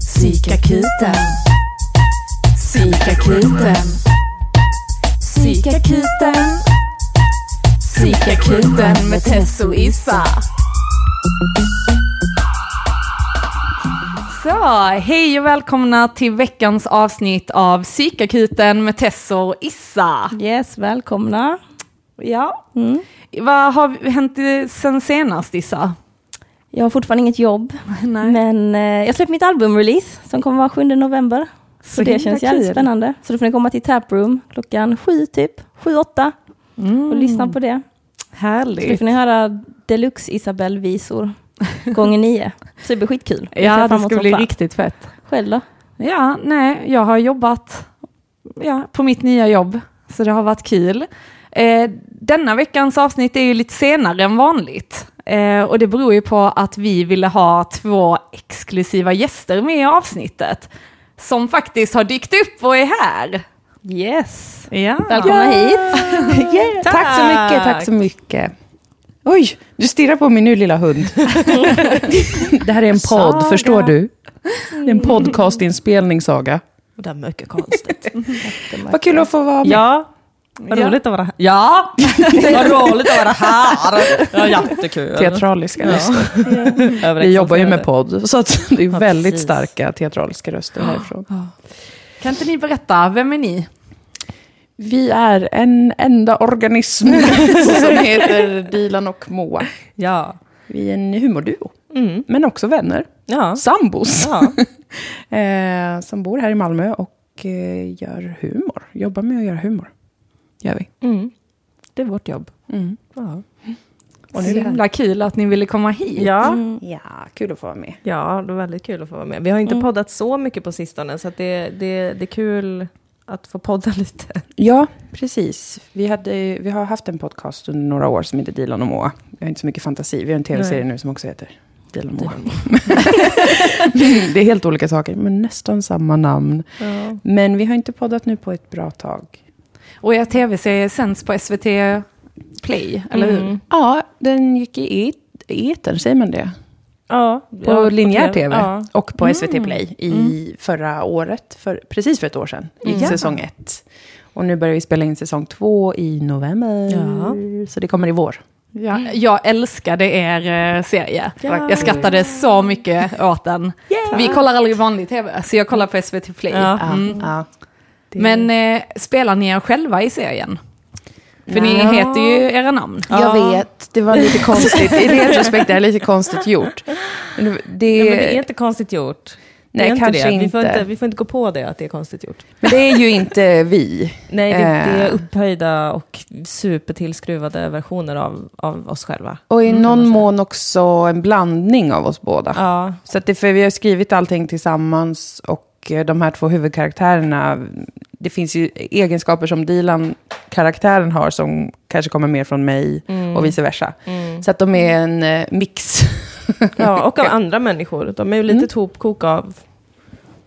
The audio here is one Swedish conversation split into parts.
Psykakuten. Psykakuten. Psykakuten. Psykakuten med Tess och Issa. Så, hej och välkomna till veckans avsnitt av Psykakuten med Tess och Issa. Yes, välkomna. Ja. Vad har hänt sen senast Issa? Jag har fortfarande inget jobb, Nej. men eh, jag släpper mitt albumrelease som kommer vara 7 november. Så, Så det känns jävligt kul. spännande. Så då får ni komma till Taproom klockan sju typ, sju, åtta och lyssna på det. Så då Härligt. får ni höra Deluxe Isabelle-visor gånger nio. Så det blir skitkul. Ja, det ska bli fan. riktigt fett. Själv då? Ja, nej, jag har jobbat ja, på mitt nya jobb, så det har varit kul. Eh, denna veckans avsnitt är ju lite senare än vanligt. Eh, och det beror ju på att vi ville ha två exklusiva gäster med i avsnittet. Som faktiskt har dykt upp och är här. Yes. Ja. Välkomna hit. Yeah, tack. så mycket, tack så mycket. Oj, du stirrar på min nu lilla hund. det här är en podd, Saga. förstår du? Det är en podcastinspelning, Saga. Det är mycket konstigt. Vad kul att få vara med. ja, vad Ja. roligt att vara här. Ja, vad roligt att vara här. Ja, jättekul. Teatraliska röster. Överexalterade. Vi jobbar ju med podd, så att det är Ja, väldigt precis. starka teatraliska röster härifrån. Kan inte ni berätta, vem är ni? Vi är en enda organism som heter Dilan och Moa. Ja. Vi är en humorduo, Mm. men också vänner. Ja. Sambos. ja. eh, som bor här i Malmö och eh, gör humor. Jobbar med att göra humor. Gör vi. Mm. Det är vårt jobb. Mm. Ja. Och Så nu är det här. himla kul att ni ville komma hit. Ja. Mm. Ja, kul att få vara med. ja, det var väldigt kul att få vara med. Vi har inte poddat så mycket på sistone, så att det, det, det är kul att få podda lite. Ja, precis. Vi, hade, vi har haft en podcast under några år som heter Dilan och Moa. Vi har inte så mycket fantasi. Vi har en tv-serie nu som också heter Dilan och Moa. det är helt olika saker, men nästan samma namn. Ja. Men vi har inte poddat nu på ett bra tag. Och er tv-serie sänds på SVT Play, eller hur? Mm. Ja, den gick i et- etern, säger man det? Ja, På ja, linjär TV. tv Ja. och på SVT Play i förra året, för, precis för ett år sedan, i Mm. säsong ett. Och nu börjar vi spela in säsong två i november, Ja. så det kommer i vår. Ja, jag älskade er eh, serie. Ja. Jag skrattade så mycket åt den. Vi kollar aldrig vanlig tv, så jag kollar på SVT Play. Ja. Mm. Ja. Det- Men eh, spelar ni er själva i serien? För ni Ja. heter ju era namn. Jag vet, det var lite konstigt. I retrospekt är det lite konstigt gjort. Men det, Ja, men det är inte konstigt gjort. Nej, inte kanske det. Vi, får inte. inte, vi får inte gå på det, att det är konstigt gjort. men det är ju inte vi. Nej, det, det är Eh. upphöjda och supertillskruvade versioner av, av oss själva. Och i någon mån också en blandning av oss båda. Ja, Så att det, för vi har skrivit allting tillsammans och eh, de här två huvudkaraktärerna, det finns ju egenskaper som Dilan-karaktären har som kanske kommer mer från mig och vice versa. Så att de är en eh, mix. ja, och av andra människor. De är ju lite ett hopkok av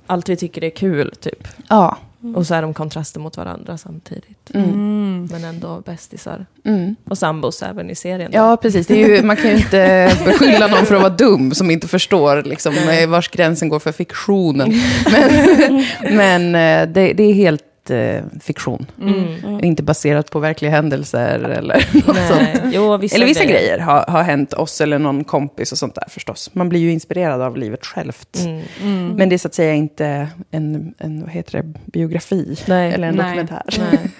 allt vi tycker är kul, typ. ja. Och så är de kontraster mot varandra samtidigt. Mm. Men ändå bästisar. Mm. Och sambos även i serien. då. Ja, precis. Det är ju, man kan ju inte beskylla någon för att vara dum som inte förstår liksom, vars gränsen går för fiktionen. Men, men eh, det, det är helt eh, fiktion. Mm. Inte baserat på verkliga händelser eller något sånt. Nej. Jo, vissa Eller vissa grejer har, har hänt oss eller någon kompis och sånt där förstås. Man blir ju inspirerad av livet självt. Mm. Men det är så att säga inte en, en vad heter det, biografi Nej. eller en Nej. dokumentär.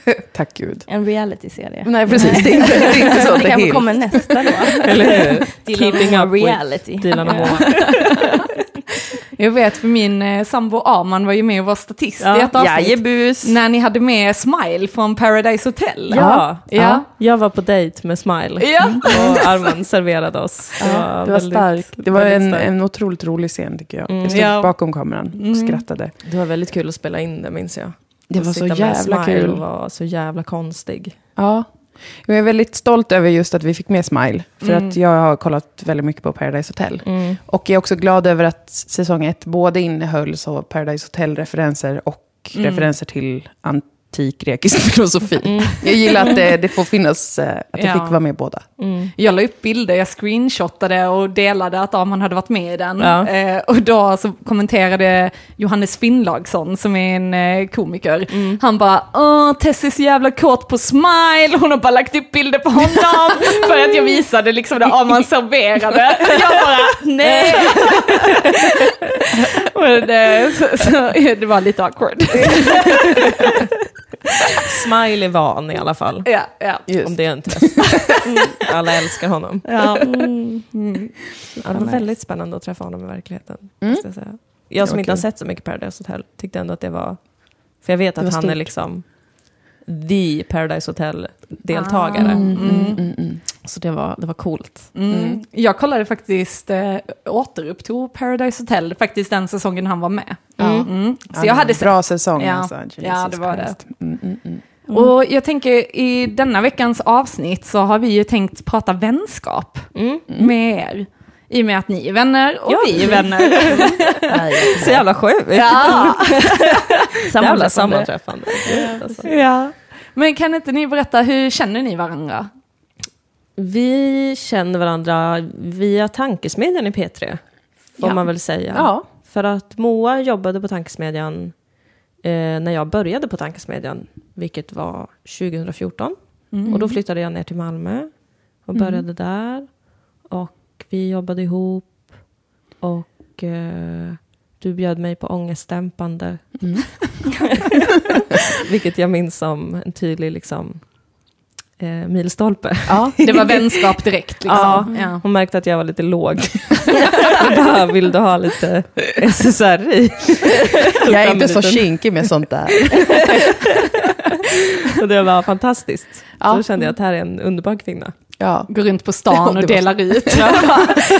Nej. Tack gud. En reality-serie. Nej, precis. Det är inte, det är inte så. Det Det kanske kommer nästa då. Eller hur? Keeping up with reality. Dilan och Moa. Jag vet, för min eh, sambo Arman var ju med och var statist Ja. i ett avsnitt. Jajebus. När ni hade med Smile från Paradise Hotel. Ja, Ja. ja. Jag var på dejt med Smile. Ja. Och Arman serverade oss. Det var, Det var väldigt- starkt. Det var en, en otroligt rolig scen tycker jag. Mm. Jag stod Ja. bakom kameran och Mm. skrattade. Det var väldigt kul att spela in det, minns jag. Det Och var så jävla Smile kul. och var så jävla konstig. Ja. Jag är väldigt stolt över just att vi fick med Smile. För Mm. att jag har kollat väldigt mycket på Paradise Hotel. Mm. Och jag är också glad över att säsong ett både innehöll så Paradise Hotel-referenser och Mm. referenser till antik grekisk filosofi. Jag gillar att det, det får finnas, eh, att det Ja. fick vara med båda. Jag la upp bilder, jag screenshotade och delade att Arman hade varit med i den. Ja. Eh, och då så kommenterade Johannes Finnlaugsson som är en eh, komiker. Han bara, åh Tess är så jävla kåt på smile, hon har bara lagt upp bilder på honom för att jag visade liksom när Arman serverade. Jag bara, nej. Men, eh, så, så, det var lite awkward. Smile är van i alla fall. ja, ja. Om det är en test. Alla älskar honom. Ja. Mm. Ja, det var väldigt spännande att träffa honom i verkligheten. måste Jag, säga. jag som inte har sett så mycket Paradise Hotel tyckte ändå att det var... För jag vet att han är stort. liksom the Paradise Hotel-deltagare. Mm, mm, mm. Så det var, det var coolt. Mm. Jag kollade faktiskt, eh, återupptog Paradise Hotel, faktiskt den säsongen han var med. Mm. Så Ja, jag hade Bra säsong Ja. alltså. Ja, det var Christ. Mm, mm, mm. Och jag tänker i denna veckans avsnitt så har vi ju tänkt prata vänskap Mm. med er. I och med att ni är vänner och Ja, vi är vänner. Så jävla sjukt. ja. Jävla Sammanträffande. sammanträffande. Alltså. ja. Men kan inte ni berätta, hur känner ni varandra? Vi känner varandra via tankesmedjan i P3, får Ja. man väl säga. Ja. För att Moa jobbade på tankesmedjan eh, när jag började på tankesmedjan, vilket var 2014. Och då flyttade jag ner till Malmö och började där. Och vi jobbade ihop. Och eh, du bjöd mig på ångestdämpande. vilket jag minns som en tydlig liksom, eh, milstolpe. Ja. Det var vänskap direkt liksom. Ja. Ja. Hon märkte att jag var lite låg. Jag bara, vill du ha lite SSRI? Jag är inte så kinkig med sånt där. Och det var fantastiskt. Ja. Så kände jag att här är en underbar kvinna. Ja. Går runt på stan och delar ut.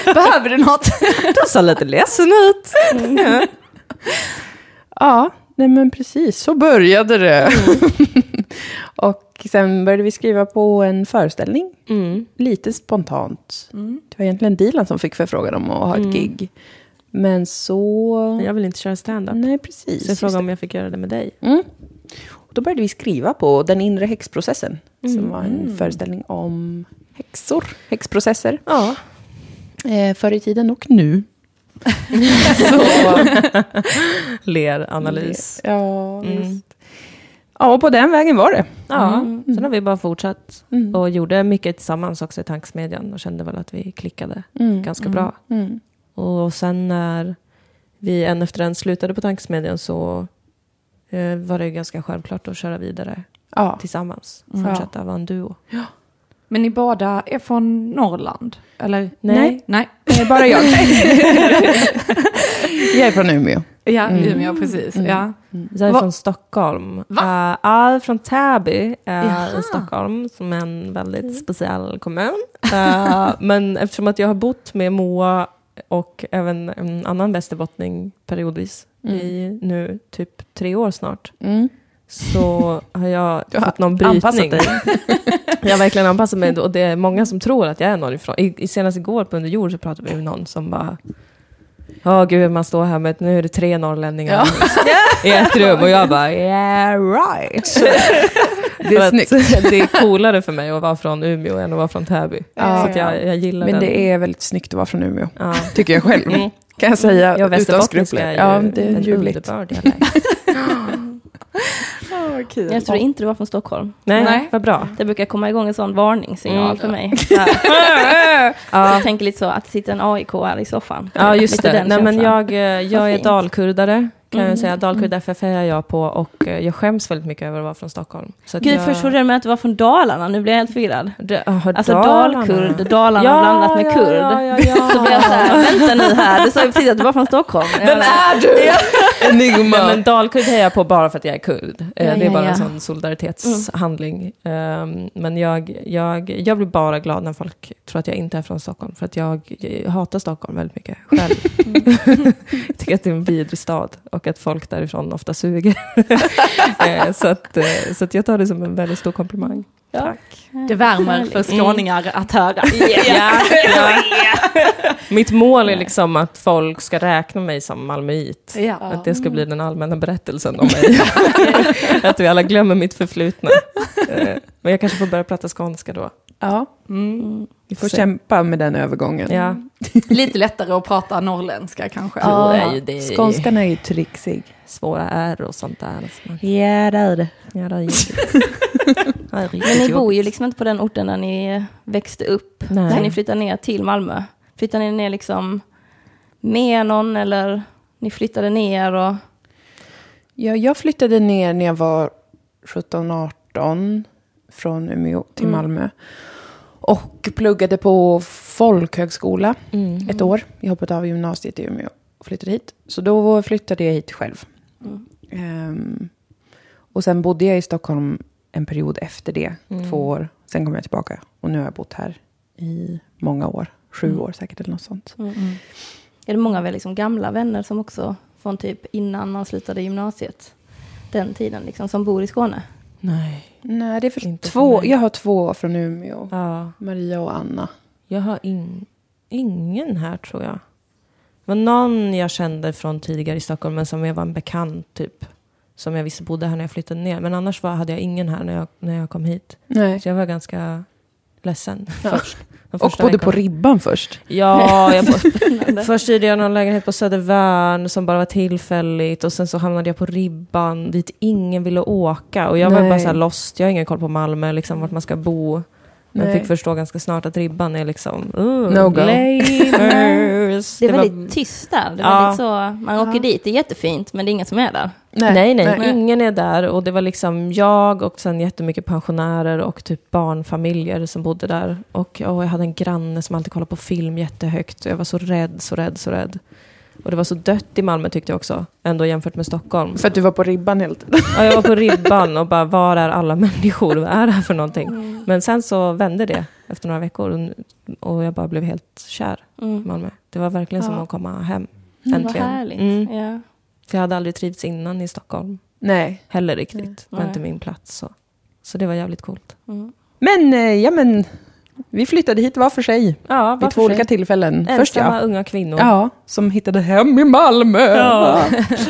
Behöver du något? Du såg lite ledsen ut. Ja. Ja, nej men precis, så började det. och sen började vi skriva på en föreställning, Mm. lite spontant. Det var egentligen Dilan som fick förfrågan om att ha ett gig. Men så... Jag vill inte köra stand-up. Nej, precis. Så jag frågade om jag fick göra det med dig. Mm. Och då började vi skriva på Den inre häxprocessen, som var en föreställning om häxor, häxprocesser, Ja. eh, förr i tiden och nu. så, Ler analys. ja, Mm. visst. Ja, och på den vägen var det. Ja, sen har vi bara fortsatt. Mm. Och gjorde mycket tillsammans också i tankesmedjan och kände väl att vi klickade Mm. ganska bra. Mm. Och sen när vi en efter en slutade på tankesmedjan så eh, var det ganska självklart att köra vidare Ja. tillsammans. Mm. Fortsätta vara en duo. Men ni båda är från Norrland? Eller? Nej. Nej. Är bara jag. jag är från Umeå. Ja, Mm. Umeå precis. Ja. Jag är Va- från Stockholm. Va? Uh, är från Täby Jaha. i Stockholm, som är en väldigt speciell kommun. Eh, men eftersom att jag har bott med Moa och även en annan västerbottning periodvis i nu typ tre år snart, Mm. så har jag har fått någon brytning. jag har verkligen anpassat mig och det är många som tror att jag är norrifrån. I, i senast igår på Under jord så pratade vi med någon som bara Ja, gud, man står här med, nu är det tre norrlänningar i ett rum och jag bara, yeah right. Det är snyggt. det är coolare för mig att vara från Umeå än att vara från Täby. Ja. Så jag, jag gillar Men den. det är väldigt snyggt att vara från Umeå. ja. Tycker jag själv. Mm. Kan jag säga Ja, utan skrupler. är ju Ja, det är en ljuvligt. underbar dialekt. Jag tror inte du var från Stockholm. Nej, Nej. vad bra. Det brukar komma igång en sån varningssignal Mm. för mig. Här. Jag tänker lite så att det sitter en AIK här i soffan. Ja, just Lite det. Nej, men jag, eh, jag är dalkurdare, kan jag Mm. säga. Dalkurd FF är jag på och eh, jag skäms väldigt mycket över att vara från Stockholm. Så Gud, jag, först trodde jag med att du var från Dalarna, nu blir jag helt förvirrad. Det, ah, Alltså Dalarna. dalkurd, Dalarna Ja, blandat med ja, kurd. ja. Så blev jag såhär, vänta nu här, du sa ju precis att du var från Stockholm. Jag Vem är du? Enigma. Nej, men dalkurd är jag på bara för att jag är kurd. Eh, Ja, det är ja, bara ja. en sån solidaritetshandling. Ehm, men jag, jag, jag blir bara glad när folk tror att jag inte är från Stockholm. För att jag, jag hatar Stockholm väldigt mycket själv. jag tycker att det är en vidrig stad och att folk därifrån ofta suger. Eh, så, att, eh, så att jag tar det som en väldigt stor komplimang. Ja. Det värmer för skåningar att höra. Ja, ja. Mitt mål är liksom att folk ska räkna mig som malmöit. Ja. Att det ska bli den allmänna berättelsen om mig. att vi alla glömmer mitt förflutna. Eh, Men jag kanske får börja prata skånska då. Ja, Mm. vi får kämpa med den övergången. Ja, Lite lättare att prata norrländska kanske. Ja. är ju det. Skånskan är ju trixig. svåra R och sånt där. Ja, det är det. Ja, det är det är Men ni bor ju liksom inte på den orten där ni växte upp. Nej. Så ni flyttar ner till Malmö. Flyttar ni ner liksom med någon eller ni flyttade ner och... Ja, jag flyttade ner när jag var 17-18 från Umeå till Mm. Malmö. Och pluggade på folkhögskola Mm. ett år. Jag hoppade av gymnasiet i Umeå och flyttade hit. Så då flyttade jag hit själv. Mm. Ehm, och sen bodde jag i Stockholm en period efter det, Mm. två år. Sen kom jag tillbaka och nu har jag bott här i många år. Sju Mm. år säkert eller något sånt. Mm. Är det många av er liksom gamla vänner som också från typ innan man slutade gymnasiet? Den tiden liksom, som bor i Skåne? Nej. Nej, det är för Inte två. Jag har två från Umeå. Ja, Maria och Anna. jag har in, ingen här tror jag. Det var någon jag kände från tidigare i Stockholm, men som jag var en bekant typ. Som jag visste bodde här när jag flyttade ner. Men annars var, hade jag ingen här när jag, när jag kom hit. Nej. Så jag var ganska ledsen först. Och bodde på ribban först. Ja, jag bo- först hyrde jag någon lägenhet på Södervärn som bara var tillfälligt och sen så hamnade jag på Ribban dit ingen ville åka och jag var Nej. bara så här lost, jag har ingen koll på Malmö, liksom vart man ska bo. Men Nej. fick förstå ganska snart att Ribban är liksom uh, No go. lamers. Det är var- väldigt tyst där. Det är Ja. så, man åker Ja. dit, det är jättefint, men det är ingen som är där. Nej, nej, Nej. ingen är där och det var liksom jag och sen jättemycket pensionärer och typ barnfamiljer som bodde där. Och åh, jag hade en granne som alltid kollade på film jättehögt och jag var så rädd, så rädd, så rädd. Och det var så dött i Malmö tyckte jag också, ändå jämfört med Stockholm. För att du var på ribban hela tiden. Ja, jag var på ribban och bara, var är alla människor? Vad är det här för någonting? Men sen så vände det efter några veckor och- jag bara blev helt kär i Mm. Malmö. Det var verkligen som Ja. att komma hem. Vad Äntligen. härligt. Mm. Ja. För jag hade aldrig trivts innan i Stockholm Nej. heller riktigt. Det var inte min plats. Så. så det var jävligt coolt. Mm. Men, eh, ja men, vi flyttade hit var för sig. Ja, Vid två olika tillfällen. Först Ensamma ja. unga kvinnor. Ja, som hittade hem i Malmö. Ja.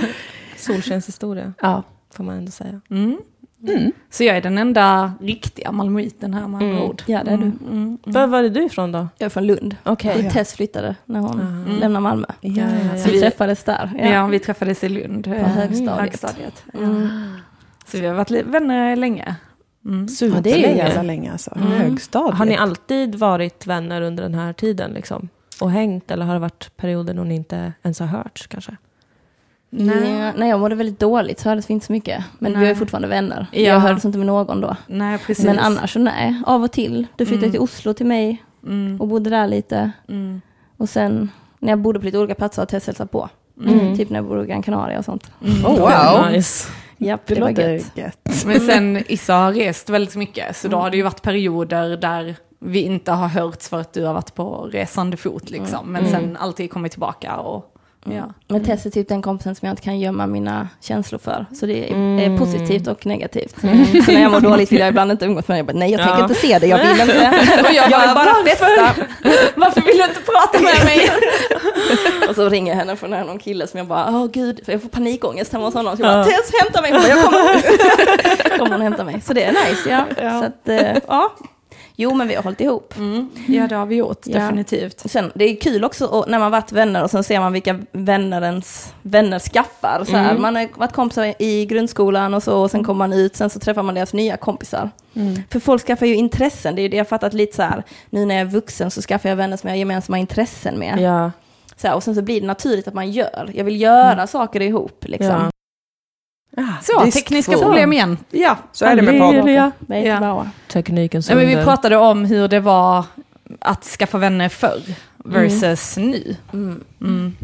Solskenshistoria, ja. får man ändå säga. Mm. Mm. Så jag är den enda riktiga malmöiten här med andra Mm. ord. Ja, det är du. Mm, mm, Var var är du ifrån då? Jag är från Lund. Okej. Dit Tess flyttade när hon Mm. lämnade Malmö. Ja, Ja, ja, Så vi träffades där. Ja. vi träffades i Lund. eh, högstadiet. högstadiet. Mm. Så vi har varit vänner länge. Mm. Super det är länge. ju- Jävla länge alltså. Mm. Högstadiet. Har ni alltid varit vänner under den här tiden? Liksom? Och hängt? Eller har det varit perioder då ni inte ens har hörts kanske? Nej. Ja, när jag mådde väldigt dåligt så hördes vi inte så mycket. Men vi Nej. är fortfarande vänner. Ja. Jag hördes inte med någon då. Nej, precis. Men annars så nej, av och till. Du flyttade Mm. till Oslo till mig Mm. och bodde där lite. Mm. Och sen när jag bodde på lite olika platser har Tess hälsat på. Mm. Typ när jag bodde i Gran Canaria och sånt. Mm. Oh, wow. Nice. Japp, Det det, var låter gött. gött. Men sen Issa har rest väldigt mycket, så då har det ju varit perioder där vi inte har hörts för att du har varit på resande fot liksom. Men Mm. sen alltid kommit tillbaka och ja. Men Tess är typ den kompisen som jag inte kan gömma mina känslor för. Så det är, Mm. är positivt och negativt. Så när jag mår dåligt vill jag ibland inte umgås med dig. Jag bara, nej, jag tänker Ja. inte se det, jag vill inte. Och jag, Jag bara, varför? Varför vill du inte prata med mig? Och så ringer jag henne från någon kille som jag bara, åh gud, för jag får panikångest hemma hos honom. Så jag bara. Tess hämta mig. Jag kommer. kommer hon hämta mig. Så det är nice, ja. Ja. Så att, eh, ja. Jo, men vi har hållit ihop. Mm. Ja, det har vi gjort, Ja. definitivt. Sen, det är kul också när man varit vänner och sen ser man vilka vänner ens vänner skaffar. Så här, Mm. Man har varit kompisar i grundskolan och så och sen kommer man ut, sen så träffar man deras nya kompisar. Mm. För folk skaffar ju intressen, det är ju det jag fattat lite så här. Nu när jag är vuxen så skaffar jag vänner som jag har gemensamma intressen med. Ja. Så här, och sen så blir det naturligt att man gör. Jag vill göra saker ihop liksom. Ja. Så, disk tekniska två. problem igen. Ja, Så är det med inte Ja. bra. Teknikens Ja, men vi pratade om hur det var att skaffa vänner förr versus nu. Mm. Mm.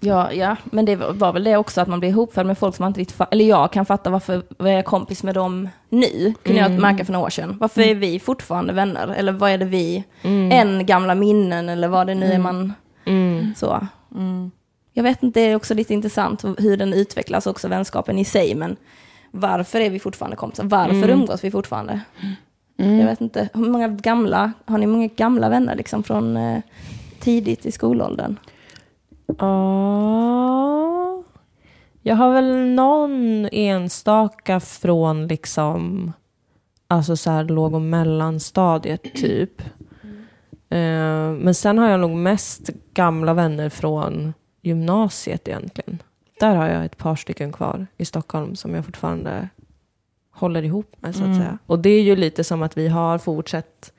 Ja, ja, men det var väl det också att man blir ihopfälld med folk som man inte riktigt eller jag kan fatta varför vad är jag kompis med dem nu, kunde jag Mm. märka för några år sedan. Varför är vi fortfarande vänner? Eller vad är det vi, Mm. en gamla minnen eller vad det nu är Mm. man Mm. så. Mm. Jag vet inte, det är också lite intressant hur den utvecklas också, vänskapen i sig, men varför är vi fortfarande kompisar? Varför Mm. umgås vi fortfarande? Jag Mm. vet inte, hur många gamla, har ni många gamla vänner liksom från, eh, tidigt i skolåldern? Ja, jag har väl någon enstaka från liksom, alltså så här låg och mellanstadiet typ. Eh, men sen har jag nog mest gamla vänner från gymnasiet egentligen. Där har jag ett par stycken kvar i Stockholm som jag fortfarande håller ihop med så att säga. Och det är ju lite som att vi har fortsatt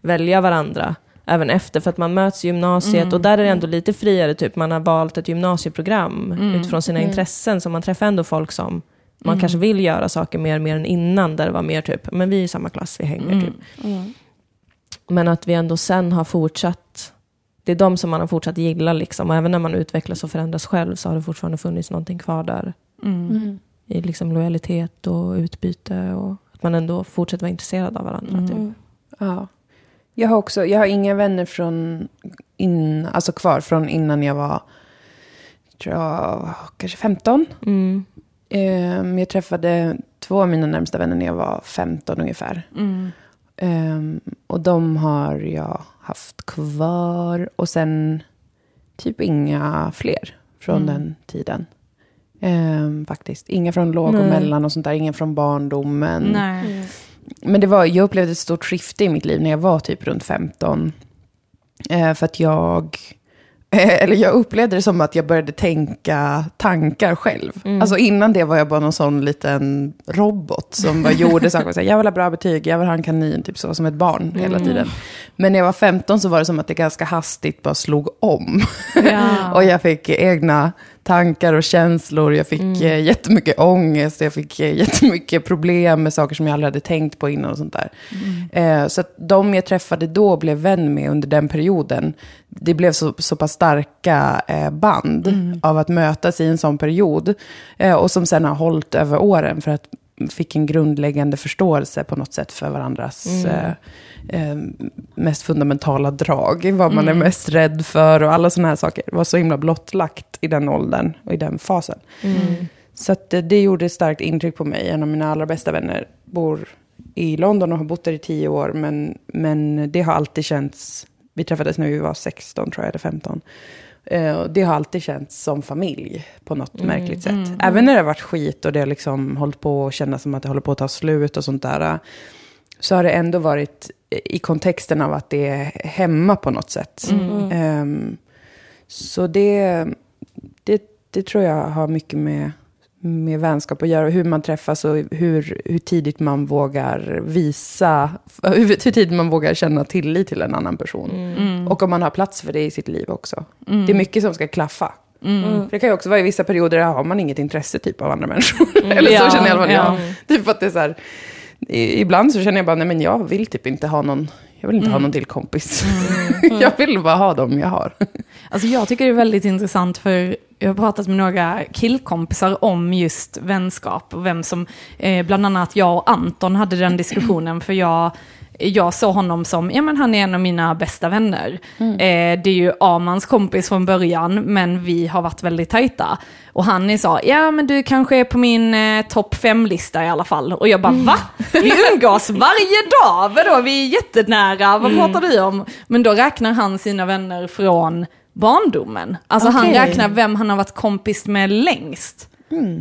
välja varandra även efter, för att man möts i gymnasiet och där är det ändå lite friare, typ man har valt ett gymnasieprogram utifrån sina intressen, så man träffar ändå folk som man kanske vill göra saker mer, mer än innan, där det var mer typ, men vi är i samma klass, vi hänger typ. Men att vi ändå sen har fortsatt, det är de som man har fortsatt gilla liksom, och även när man utvecklas och förändras själv så har det fortfarande funnits någonting kvar där. I liksom lojalitet och utbyte och att man ändå fortsätter vara intresserad av varandra. Typ. Ja. Jag har också, jag har inga vänner från in, alltså kvar från innan jag var, tror jag, kanske 15. Mm. Ehm, jag träffade två av mina närmsta vänner när jag var 15 ungefär. Ehm, och de har jag haft kvar. Och sen typ inga fler från den tiden. Ehm, faktiskt. Inga från låg och Nej. mellan och sånt där. Inga från barndomen. Nej. Men det var, jag upplevde ett stort skifte i mitt liv när jag var typ runt 15. Eh, för att jag, eller jag upplevde det som att jag började tänka tankar själv. Alltså innan det var jag bara någon sån liten robot som bara gjorde saker. Så här, jag vill ha bra betyg, jag vill ha en kanin, typ så, som ett barn hela tiden. Men när jag var 15 så var det som att det ganska hastigt bara slog om. Ja. och jag fick egna tankar och känslor. Jag fick mm. jättemycket ångest. Jag fick eh, jättemycket problem med saker som jag aldrig hade tänkt på innan och sånt där. Eh, så att de jag träffade då blev vän med under den perioden. Det blev så, så pass starka eh, band av att mötas i en sån period. Eh, och som sen har hållit över åren för att fick en grundläggande förståelse på något sätt för varandras eh, eh, mest fundamentala drag. Vad man är mest rädd för och alla sådana här saker. Var så himla blottlagt i den åldern och i den fasen. Så att det, det gjorde ett starkt intryck på mig. En av mina allra bästa vänner bor i London och har bott där i tio år. Men, men det har alltid känts, vi träffades när vi var 16 tror jag, eller 15. Eh, det har alltid känts som familj på något märkligt sätt. Även när det har varit skit och det har liksom hållit på att kännas som att det håller på att ta slut och sånt där. eh, Så har det ändå varit i kontexten av att det är hemma på något sätt. Ehm, så det, det, det tror jag har mycket med, med vänskap att göra. Hur man träffas och hur, hur tidigt man vågar visa, hur, hur tidigt man vågar känna tillit till en annan person. Och om man har plats för det i sitt liv också. Det är mycket som ska klaffa. För det kan ju också vara i vissa perioder där har man inget intresse typ av andra människor. Eller så Ja, känner i alla fall ja. jag. Typ att det är så här, ibland så känner jag bara, nej men jag vill typ inte ha någon, jag vill inte ha någon till kompis. jag vill bara ha dem jag har. Alltså jag tycker det är väldigt intressant för jag har pratat med några killkompisar om just vänskap och vem som, eh, bland annat jag och Anton hade den diskussionen för jag jag såg honom som, ja men han är en av mina bästa vänner. Eh, det är ju Amans kompis från början, men vi har varit väldigt tajta. Och han så, ja men du kanske är på min eh, topp fem-lista i alla fall. Och jag bara, va? Vi umgås varje dag, vadå vi är jättenära, vad pratar du om? Men då räknar han sina vänner från barndomen. Alltså han Okej. räknar vem han har varit kompis med längst.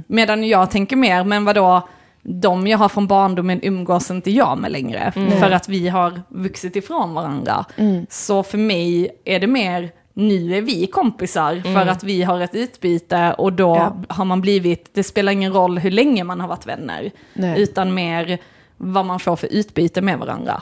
Medan jag tänker mer, men vadå, de jag har från barndomen umgås inte jag med längre. För att vi har vuxit ifrån varandra. Så för mig är det mer, nu är vi kompisar för att vi har ett utbyte och då Ja. har man blivit, det spelar ingen roll hur länge man har varit vänner. Nej. Utan mer vad man får för utbyte med varandra.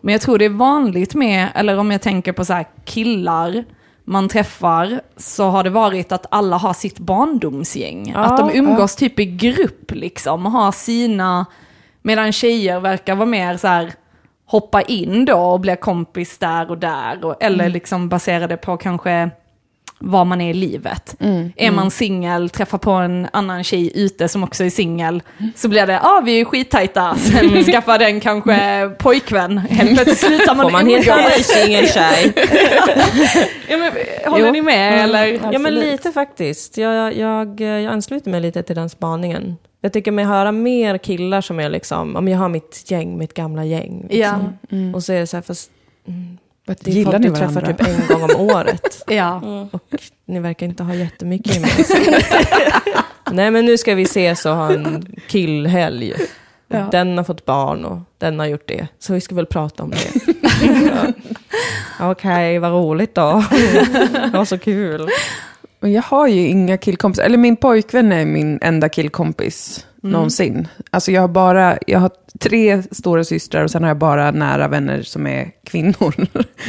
Men jag tror det är vanligt med, eller om jag tänker på så här killar man träffar, så har det varit att alla har sitt barndomsgäng. Ja, att de umgås typ i grupp liksom, och har sina, medan tjejer verkar vara mer så här, hoppa in då och bli kompis där och där. Och, eller liksom baserade på kanske var man är i livet. Är man singel, träffar på en annan tjej ute som också är singel, så blir det, ja ah, vi är skittajta, sen skaffar den kanske pojkvän, helt plötsligt slutar man Får man umgås. dig singeltjej? Ja, men, håller Jo. ni med eller? Ja, men lite faktiskt. Jag, jag, jag ansluter mig lite till den spaningen. Jag tycker mig höra mer killar som är liksom, om jag har mitt gäng, mitt gamla gäng. Liksom. Och så är det så här, fast mm, Det är Gillar folk ni du träffar varandra? typ en gång om året. Ja. Och ni verkar inte ha jättemycket gemensamt. Nej men nu ska vi ses och ha en killhelg. Ja. Den har fått barn och den har gjort det. Så vi ska väl prata om det. ja. Okej, vad roligt då. det var så kul. Men jag har ju inga killkompisar. Eller min pojkvän är min enda killkompis någonsin. Alltså jag har bara, jag har tre stora systrar och sen har jag bara nära vänner som är kvinnor.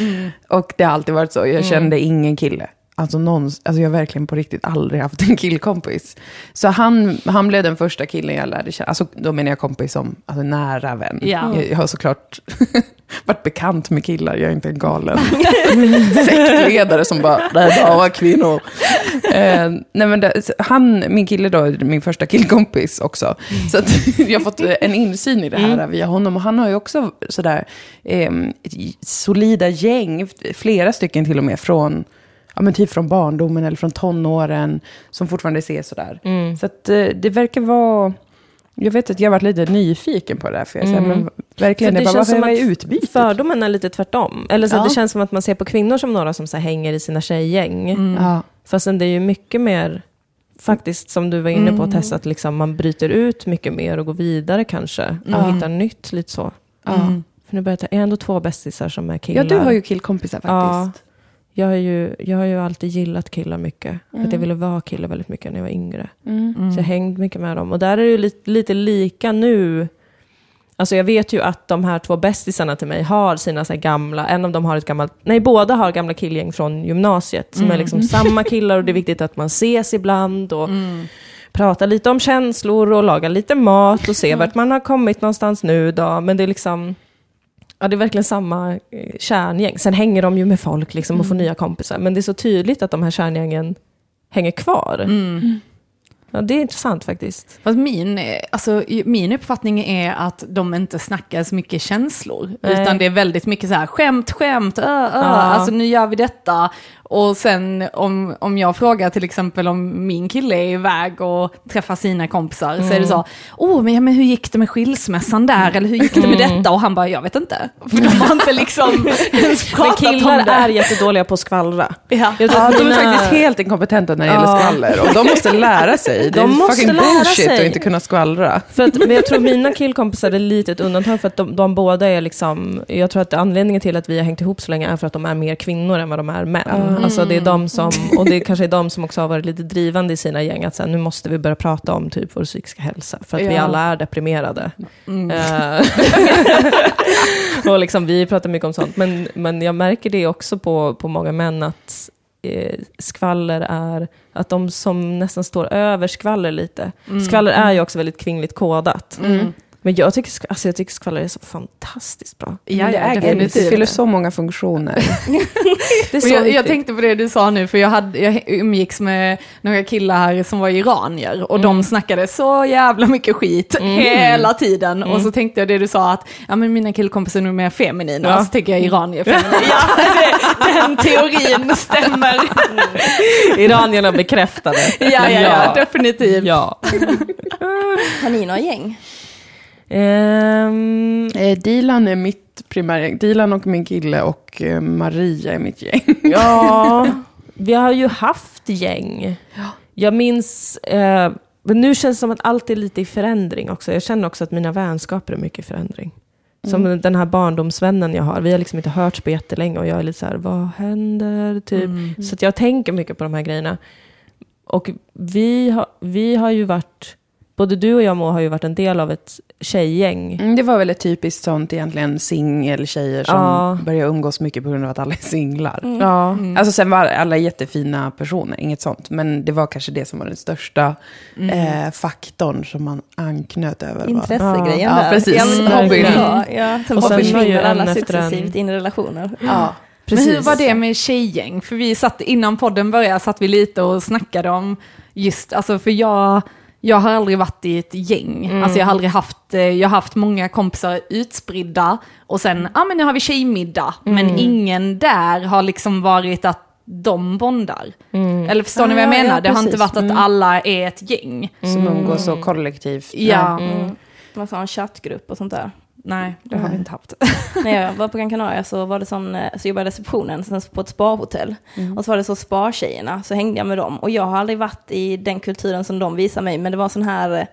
och det har alltid varit så. Jag kände ingen kille. Alltså, någon, alltså jag har verkligen på riktigt aldrig haft en killkompis. Så han, han blev den första killen jag lärde känna. Alltså då menar jag kompis som alltså, nära vän. Ja. Jag, jag har såklart varit bekant med killar. Jag är inte en galen sektledare som bara, det är bara kvinnor. Eh, nej men det, han, min kille då, är min första killkompis också. Så att jag har fått en insyn i det här via honom. Och han har ju också sådär eh, solida gäng, flera stycken till och med, från ja, men typ från barndomen eller från tonåren, som fortfarande ses sådär. Så att, eh, det verkar vara... Jag vet att jag har varit lite nyfiken på det här, för jag säger, men verkligen, För det, det bara, känns som att utbyte? Fördomen är lite tvärtom. Eller så Ja. det känns som att man ser på kvinnor som några som så här hänger i sina tjejgäng. Ja. Fastän det är ju mycket mer, faktiskt som du var inne på Tessa, att liksom man bryter ut mycket mer och går vidare kanske. Och hittar nytt, lite så. Ja. För nu börjar jag ta, jag har ändå två bästisar som är killar. ja, du har ju killkompisar Ja. faktiskt. Jag har, ju, jag har ju alltid gillat killar mycket. För att jag ville vara kille väldigt mycket när jag var yngre. Mm. Så jag hängde mycket med dem. Och där är det ju lite, lite lika nu. Alltså jag vet ju att de här två bästisarna till mig har sina så här gamla, en av dem har ett gammalt, nej båda har gamla killgäng från gymnasiet. Som är liksom samma killar och det är viktigt att man ses ibland. Och pratar lite om känslor och lagar lite mat och ser vart man har kommit någonstans nu då. Men det är liksom, ja det är verkligen samma eh, kärngäng. Sen hänger de ju med folk liksom och får nya kompisar. Men det är så tydligt att de här kärngängen hänger kvar. Ja, det är intressant faktiskt. Fast min, eh, alltså, min uppfattning är att de inte snackar så mycket känslor. Nej. Utan det är väldigt mycket så här skämt, skämt, ö, ö, Ja. alltså nu gör vi detta. Och sen om, om jag frågar till exempel om min kille är iväg och träffar sina kompisar så är det så, åh men, ja, men hur gick det med skilsmässan där? Eller hur gick det med detta? Och han bara, jag vet inte. För de har inte liksom ens Men pratat om killar det. är jättedådåliga på att skvallra. Ja. Jag tror Ja, de är mina- faktiskt helt inkompetenta när det gäller Ja. skvaller. Och de måste lära sig. Det är De måste fucking lära bullshit sig. att inte kunna skvallra. För att, men jag tror mina killkompisar är lite ett undantag för att de, de båda är liksom, jag tror att anledningen till att vi har hängt ihop så länge är för att de är mer kvinnor än vad de är män. Alltså det är de som, och det kanske är de som också har varit lite drivande i sina gäng, att så här, nu måste vi börja prata om typ vår psykiska hälsa, för att vi Ja. alla är deprimerade. Eh, och liksom, vi pratar mycket om sånt, men, men jag märker det också på, på många män, att eh, skvaller är, att de som nästan står över skvaller lite. Skvaller är ju också väldigt kvinnligt kodat. Men jag tycker, alltså jag tycker skvaller är så fantastiskt bra. Ja, det, är, det definitivt. fyller så många funktioner. Det är Men så jag, jag tänkte på det du sa nu, för jag, hade, jag umgicks med några killar här som var iranier och de snackade så jävla mycket skit hela tiden. Och så tänkte jag det du sa att ja, men mina killkompisar är nog mer feminina, Ja. så tänker jag iranier feminina. ja, det, den teorin stämmer. Iranierna bekräftade. ja, ja, ja, definitivt. Ja. Har ni några gäng? Ehm, Eh, Dilan är mitt primärgäng. Dilan och min kille och eh, Maria är mitt gäng. ja, vi har ju haft gäng. Jag minns, eh, men nu känns det som att allt är lite i förändring också. Jag känner också att mina vänskaper är mycket i förändring. Som den här barndomsvännen jag har. Vi har liksom inte hörts på jättelänge och jag är lite så här, vad händer? Typ. Så att jag tänker mycket på de här grejerna. Och vi har, vi har ju varit, både du och jag Mo har ju varit en del av ett tjejgäng. Mm, det var väl ett typiskt sånt egentligen singeltjejer som Ja. börjar umgås mycket på grund av att alla är singlar. Ja. Alltså sen var alla jättefina personer, inget sånt. Men det var kanske det som var den största eh, faktorn som man anknöt över. Intressegrejen Ja, där. precis. Ja, Hobbyn. ja, ja. Och sen försvinner alla efter en- successivt in i relationer. Ja. Men hur var det med tjejgäng? För vi satt, innan podden började satt vi lite och snackade om just, alltså för jag, jag har aldrig varit i ett gäng. Alltså jag har aldrig haft, eh, jag har haft många kompisar utspridda och sen, ja ah, men nu har vi tjejmiddag. Men ingen där har liksom varit att de bondar. Eller förstår ni vad jag Ah, ja, menar? ja, det har inte varit att alla är ett gäng. Som umgås så kollektivt. Ja. Mm. Man har en chattgrupp och sånt där. Nej, det har vi inte haft. När jag var på Gran Canaria så var det sån, eh, så jobbade jag i receptionen sen på ett sparhotell. Och så var det så spartjejerna, så hängde jag med dem. Och jag har aldrig varit i den kulturen som de visar mig, men det var sån här eh,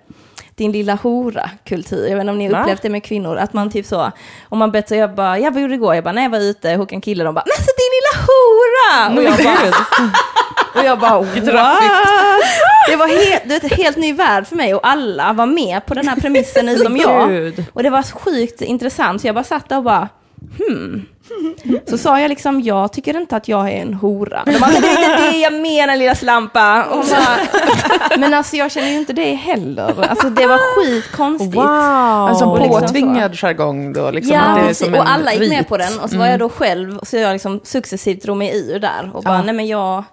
din lilla hora-kultur. Jag vet inte om ni har upplevt det med kvinnor, att man typ så, om man bett sig, jag bara, ja vad gjorde du igår? Jag bara, nej jag var ute, hos en kille, de bara, men alltså din lilla hora! Och jag bara, och jag bara what? Det var helt, det var ett helt ny värld för mig och alla var med på den här premissen utom jag. Och det var sjukt intressant, så jag bara satt där och bara, hmm. Så sa jag liksom, jag tycker inte att jag är en hora. De bara, det är inte det jag menar lilla slampa. Bara, men alltså jag känner ju inte det heller. Alltså det var skitkonstigt. Wow. Alltså Och liksom påtvingad jargong då, liksom. Ja, att det är som en och alla gick med. Mm. på den. Och så var jag då själv, så jag liksom successivt drog mig ur där. Och bara, Ja. nej men jag...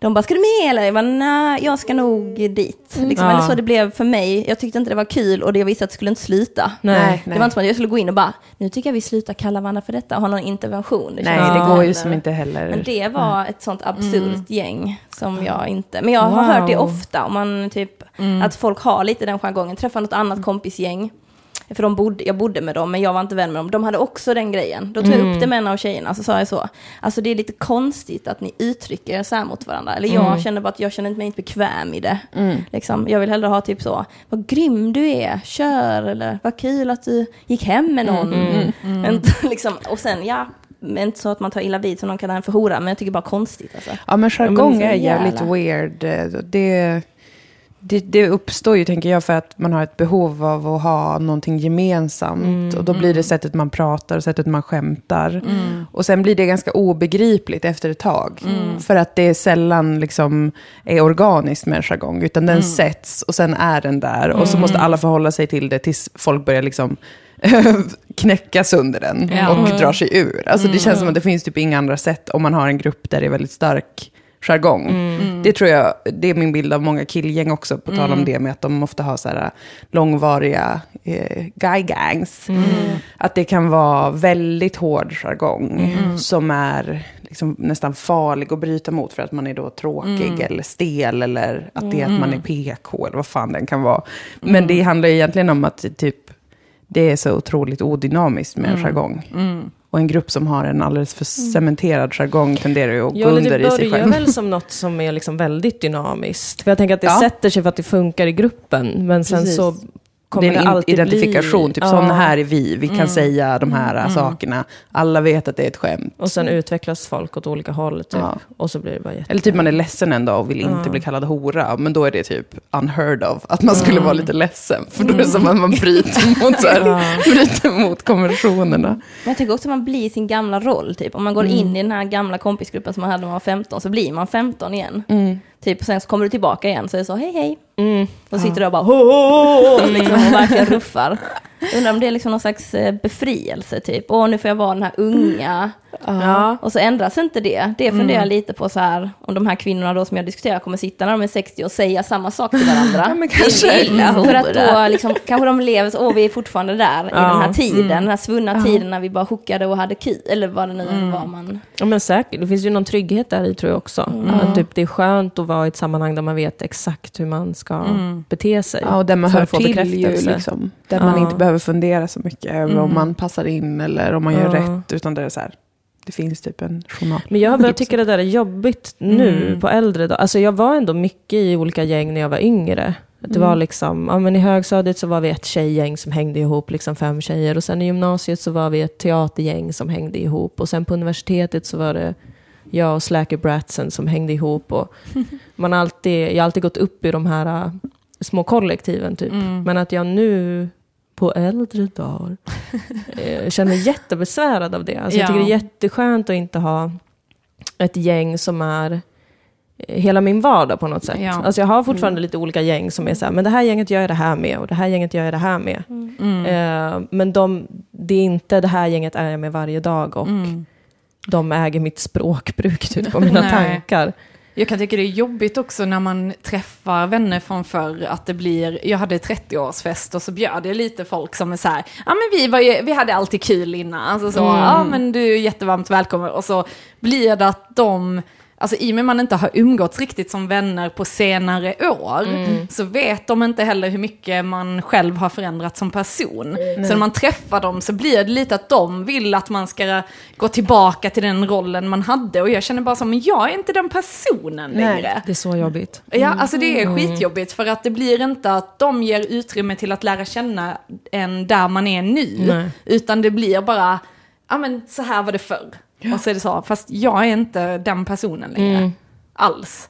De bara, ska du med eller? Jag bara, nej, jag ska nog dit. Liksom, Ja. Eller så det blev för mig. Jag tyckte inte det var kul och jag visste att det skulle inte sluta. Nej. Det var inte som att jag skulle gå in och bara, nu tycker jag vi slutar kalla varandra för detta och ha någon intervention. Det Nej, det går ju som inte heller. Men det var ett sånt absurt gäng som jag inte... Men jag har hört det Wow. ofta, om man typ, att folk har lite den jargongen. Träffar något annat kompisgäng. För de bodde, jag bodde med dem, men jag var inte vän med dem. De hade också den grejen. Då tog jag upp det med en av tjejerna, så sa jag så. Alltså det är lite konstigt att ni uttrycker er så här mot varandra. Eller jag känner bara att jag känner mig inte bekväm i det. Liksom, jag vill hellre ha typ så, vad grym du är, kör, eller vad kul att du gick hem med någon. Inte, liksom, och sen, ja, men inte så att man tar illa vid som någon kallar en för hora, men jag tycker bara konstigt. Alltså. Ja, men jargong så är jävligt jävla- weird. Det, det, det uppstår ju, tänker jag, för att man har ett behov av att ha någonting gemensamt. och då blir det sättet man pratar och sättet man skämtar. Och sen blir det ganska obegripligt efter ett tag. För att det sällan liksom är organiskt med en jargong, utan den sätts och sen är den där. Och så måste alla förhålla sig till det tills folk börjar liksom knäcka sönder den och drar sig ur. Alltså det känns som att det finns typ inga andra sätt om man har en grupp där det är väldigt stark jargong. Det tror jag, det är min bild av många killgäng också, på tal om det med att de ofta har så här långvariga eh, guy gangs. Att det kan vara väldigt hård jargong som är liksom nästan farlig att bryta mot för att man är då tråkig eller stel eller att det är att man är PK eller vad fan den kan vara. Men det handlar egentligen om att typ det är så otroligt odynamiskt med en jargong. Och en grupp som har en alldeles för cementerad jargong tenderar ju att gå Ja, eller under det i sig börjar själv. väl som något som är liksom väldigt dynamiskt. För jag tänker att det Ja. sätter sig för att det funkar i gruppen. Men sen Precis. så Det kommer är det, en alltid identifikation, bli... typ Ja. sådana här är vi, vi kan säga de här sakerna. Alla vet att det är ett skämt. Och sen utvecklas folk åt olika håll, typ. Ja. Och så blir det bara jätte... Eller typ man är ledsen en dag och vill inte Ja. bli kallad hora, men då är det typ unheard of att man skulle vara lite ledsen. För då är det som att man bryter mot, så här, bryter mot konventionerna. Men jag tycker också att man blir sin gamla roll, typ. Om man går in i den här gamla kompisgruppen som man hade när man var 15, så blir man 15 igen. Typ, sen så kommer du tillbaka igen, så är det så, hej hej. Mm. Och sitter du och bara, ho, ho, ho, liksom, och verkligen ruffar. Undrar om det är liksom någon slags eh, befrielse, typ. Åh, nu får jag vara den här unga. Ja. Och så ändras inte det. Det funderar jag lite på så här, om de här kvinnorna då som jag diskuterar kommer sitta när de är 60 och säga samma sak till varandra. Ja, men kanske. Mm, För att då liksom, kanske de lever så, åh vi är fortfarande där i Ja. den här tiden, den här svunna tiden när vi bara hookade och hade kul, eller vad det nu Mm. var man... Ja, men säkert. Det finns ju någon trygghet där i tror jag också. Att typ, det är skönt att vara i ett sammanhang där man vet exakt hur man ska bete sig. Ja, och där man för hör att få till ju, liksom. Där man Ja. inte behöver fundera så mycket över om man passar in eller om man gör Ja. rätt. Utan det är så här, det finns typ en journal. Men jag har börjat tycka det där är jobbigt nu på äldre dagar. Alltså jag var ändå mycket i olika gäng när jag var yngre. Att det var liksom, ja men i högstadiet så var vi ett tjejgäng som hängde ihop, liksom fem tjejer. Och sen i gymnasiet så var vi ett teatergäng som hängde ihop. Och sen på universitetet så var det jag och Slacker Bratsen som hängde ihop. Och man alltid, jag har alltid gått upp i de här äh, små kollektiven typ. Men att jag nu på äldre dagar eh, känner mig jättebesvärad av det. Alltså Jag Ja. tycker det är jätteskönt att inte ha ett gäng som är eh, hela min vardag på något sätt. Ja. Alltså jag har fortfarande lite olika gäng som är så här, men det här gänget gör jag det här med och det här gänget gör jag det här med. Eh, men de, det är inte det här gänget är jag med varje dag och de äger mitt språkbruk typ, och mina tankar. Jag kan tycka det är jobbigt också när man träffar vänner från förr, att det blir, jag hade 30-årsfest och så bjöd jag lite folk som är så här, ja men vi, var ju, vi hade alltid kul innan, alltså så, ja men du är jättevarmt välkommen, och så blir det att de Alltså i och med man inte har umgåtts riktigt som vänner på senare år, Mm. så vet de inte heller hur mycket man själv har förändrats som person. Så när man träffar dem så blir det lite att de vill att man ska gå tillbaka till den rollen man hade. Och jag känner bara så, men jag är inte den personen Nej. längre. Det är så jobbigt. Ja, alltså det är skitjobbigt för att det blir inte att de ger utrymme till att lära känna en där man är nu. Nej. Utan det blir bara, ja men så här var det förr. Och så är det så, fast jag är inte den personen längre. Alls.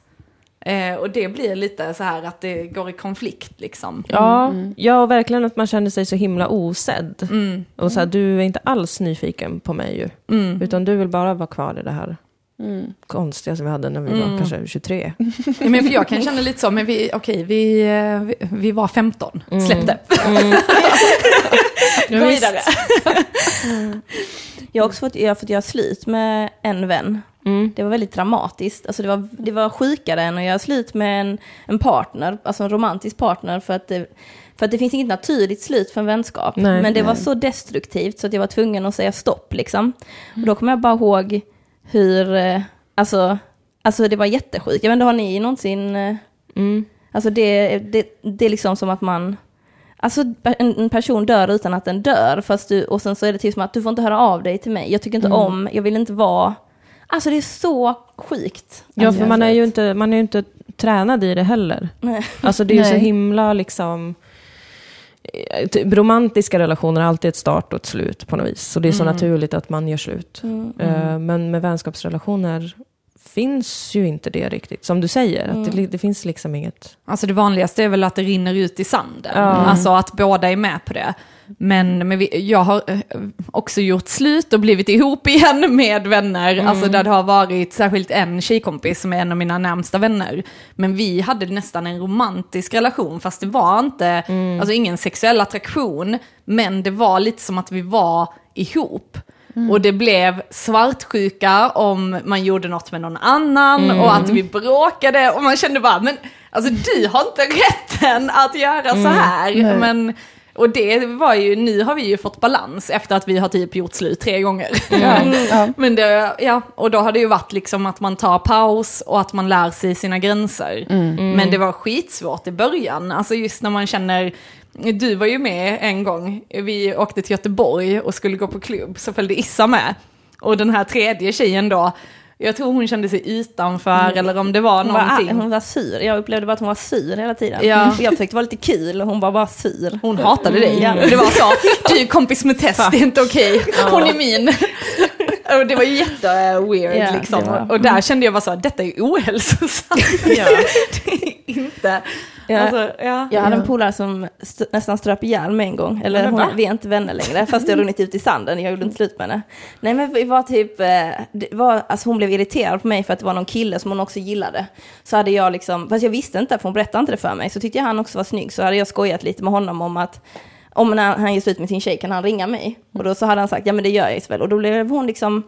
Eh, och det blir lite så här att det går i konflikt liksom. Ja, ja, och verkligen att man känner sig så himla osedd. Mm. Och så här, du är inte alls nyfiken på mig ju. Mm. Utan du vill bara vara kvar i det här konstiga som vi hade när vi Mm. var kanske 23. Ja, Men för jag kan känna lite så, men vi, okej, vi, eh, vi, vi var 15, släpp det. Gå vidare. Jag har också fått, jag har fått göra slut med en vän. Mm. Det var väldigt dramatiskt. Alltså det, var, det var sjukare än att göra slut med en, en partner, alltså en romantisk partner. För att, det, för att det finns inget naturligt slut för en vänskap. Nej. Men det var så destruktivt så att jag var tvungen att säga stopp. Liksom. Och då kommer jag bara ihåg hur, eh, alltså, alltså det var jättesjukt. Jag vet inte, har ni någonsin, eh, Mm. alltså det, det, det är liksom som att man, Alltså en, person dör utan att den dör, fast du, och sen så är det typ som att du får inte höra av dig till mig. Jag tycker inte om, jag vill inte vara... Alltså det är så sjukt. Ja, för man är ju inte, man är ju inte tränad i det heller. Nej. Alltså det är ju så himla liksom... eh, typ, Romantiska relationer har alltid ett start och ett slut på något vis. Så det är så naturligt att man gör slut. Eh, Men med vänskapsrelationer finns ju inte det riktigt. Som du säger, att det, li- det finns liksom inget... Alltså det vanligaste är väl att det rinner ut i sanden. Ja. Alltså att båda är med på det. Men, men vi, jag har eh, också gjort slut och blivit ihop igen med vänner. Alltså där det har varit särskilt en tjejkompis som är en av mina närmsta vänner. Men vi hade nästan en romantisk relation fast det var inte, alltså ingen sexuell attraktion. Men det var lite som att vi var ihop. Och det blev svartsjuka om man gjorde något med någon annan och att vi bråkade och man kände bara, men alltså du har inte rätten att göra så här. Men, och det var ju, nu har vi ju fått balans efter att vi har typ gjort slut tre gånger. Ja. Men det, ja, och då har det ju varit liksom att man tar paus och att man lär sig sina gränser. Men det var skitsvårt i början, alltså just när man känner, du var ju med en gång, vi åkte till Göteborg och skulle gå på klubb, så följde Issa med. Och den här tredje tjejen då, jag tror hon kände sig utanför eller om det var Hon var, någonting. hon var sur, jag upplevde bara att hon var sur hela tiden. Ja. Och jag försökte vara lite kul och hon var bara sur. Hon hatade dig. Ja. Det var så, du kompis med Tess, det är inte okej. Hon är min. Och det var ju jätte-weird Ja, liksom. det var- Och där kände jag bara så, detta är ohälsosamt. Ja. det är inte. Ja. Alltså, ja. Jag hade en polare som st- nästan ströp ihjäl mig en gång. Eller Men hon, va? vi är inte vänner längre, fast det har runnit ut i sanden. Jag gjorde inte slut med henne. Nej men vi var typ, eh, det var, alltså hon blev irriterad på mig för att det var någon kille som hon också gillade. Så hade jag liksom, fast jag visste inte, för hon berättade inte det för mig. Så tyckte jag han också var snygg, så hade jag skojat lite med honom om att om när han gör slut med sin tjej kan han ringa mig. Och då så hade han sagt, ja men det gör jag Isabel. Och då blev hon liksom,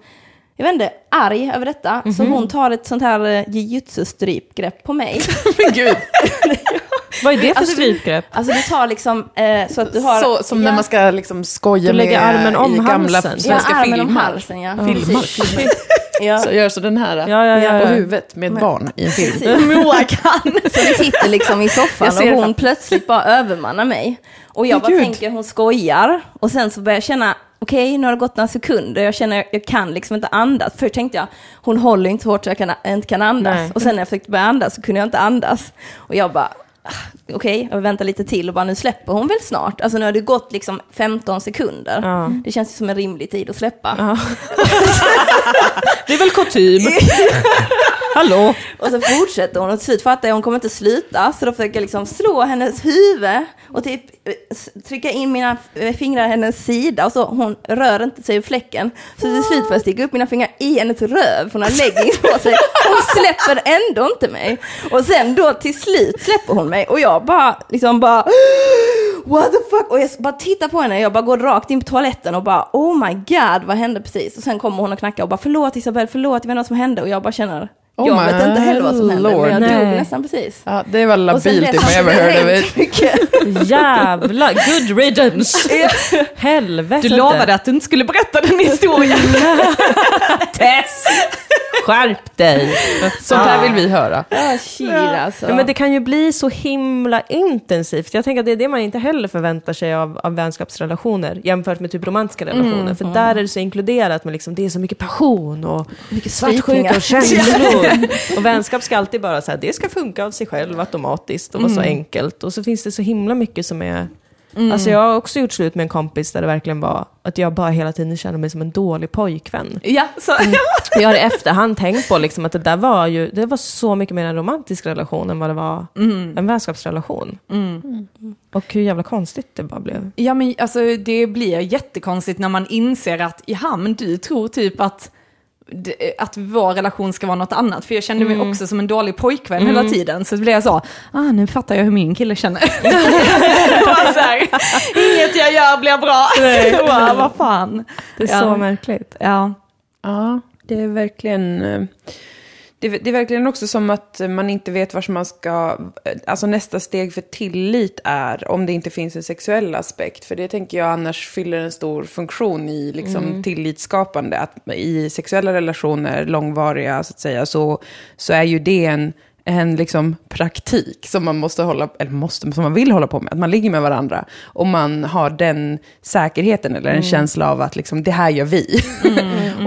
jag vet inte, arg över detta. Så hon tar ett sånt här eh, jujutsu-strypgrepp på mig. Men gud. Vad är det för Alltså, strypgrepp? Alltså du tar liksom, eh, så att du har... Så, som när Ja. man ska liksom skoja Du lägger med armen om i gamla halsen. Ja, svenska armen om filmer. halsen ja. Filmar. Precis. Ja. Så gör så den här Ja, ja, ja, på ja. huvudet med ett barn i en film. Moa kan. Så vi sitter liksom i soffan Jag och hon det. plötsligt bara övermannar mig. Och jag bara gud. tänker hon skojar. Och sen så börjar jag känna, okej nu har det gått några sekunder, jag känner jag kan liksom inte andas. Först tänkte jag, hon håller inte hårt så jag kan, inte kan andas. Nej. Och sen när jag försökte börja andas så kunde jag inte andas. Och jag bara, ah, okej, jag väntar lite till och bara nu släpper hon väl snart. Alltså nu har det gått liksom 15 sekunder. Ja. Det känns ju som en rimlig tid att släppa. Ja. det är väl kutym? Hallå? Och så fortsätter hon och till slut fattar jag hon kommer inte sluta. Så då försöker jag liksom slå hennes huvud och typ eh, trycka in mina fingrar i hennes sida. Och så hon rör inte sig ur fläcken. Så till slut får jag sticka upp mina fingrar i hennes röv. för Hon har leggings på sig. Hon släpper ändå inte mig. Och sen då till slut släpper hon mig. Och jag bara liksom bara What the fuck? Och jag bara tittar på henne, jag bara går rakt in på toaletten och bara Oh my god, vad hände precis? Och sen kommer hon och knackar och bara Förlåt Isabel, förlåt, jag vet inte vad som hände. Och jag bara känner Oh jag vet inte heller vad som hände, lord. men jag dog Nej. nästan precis. Ja, det var labilt if I ever det heard of it. Jävla good riddance! Helvete. Du lovade att du inte skulle berätta den historien. Tess! Skärp dig! Sånt här vill vi höra. Ja, shit alltså. Ja, men det kan ju bli så himla intensivt. Jag tänker att det är det man inte heller förväntar sig av, av vänskapsrelationer jämfört med typ romantiska relationer. För där är det så inkluderat med liksom, det är så mycket passion och Mycket svartsjuka och känslor. och vänskap ska alltid bara så här, det ska funka av sig själv automatiskt och vara så enkelt. Och så finns det så himla mycket som är Alltså jag har också gjort slut med en kompis där det verkligen var att jag bara hela tiden kände mig som en dålig pojkvän. Ja, så, Jag har i efterhand tänkt på liksom att det där var ju, det var så mycket mer en romantisk relation än vad det var en vänskapsrelation. Och hur jävla konstigt det bara blev. Ja men alltså det blir jättekonstigt när man inser att, ja men du tror typ att att vår relation ska vara något annat. För jag kände mig också som en dålig pojkvän hela tiden. Så blev jag så, ah nu fattar jag hur min kille känner. här, inget jag gör blir bra. Bara, Vad fan. Det är Ja. så märkligt. Ja. Ja, det är verkligen... Det, det är verkligen också som att man inte vet var man ska... Alltså nästa steg för tillit är om det inte finns en sexuell aspekt. För det tänker jag annars fyller en stor funktion i liksom, tillitsskapande. Att i sexuella relationer, långvariga så att säga, så, så är ju det en en liksom praktik som man måste hålla, eller måste, som man vill hålla på med, att man ligger med varandra. Och man har den säkerheten eller en känsla av att liksom, det här gör vi.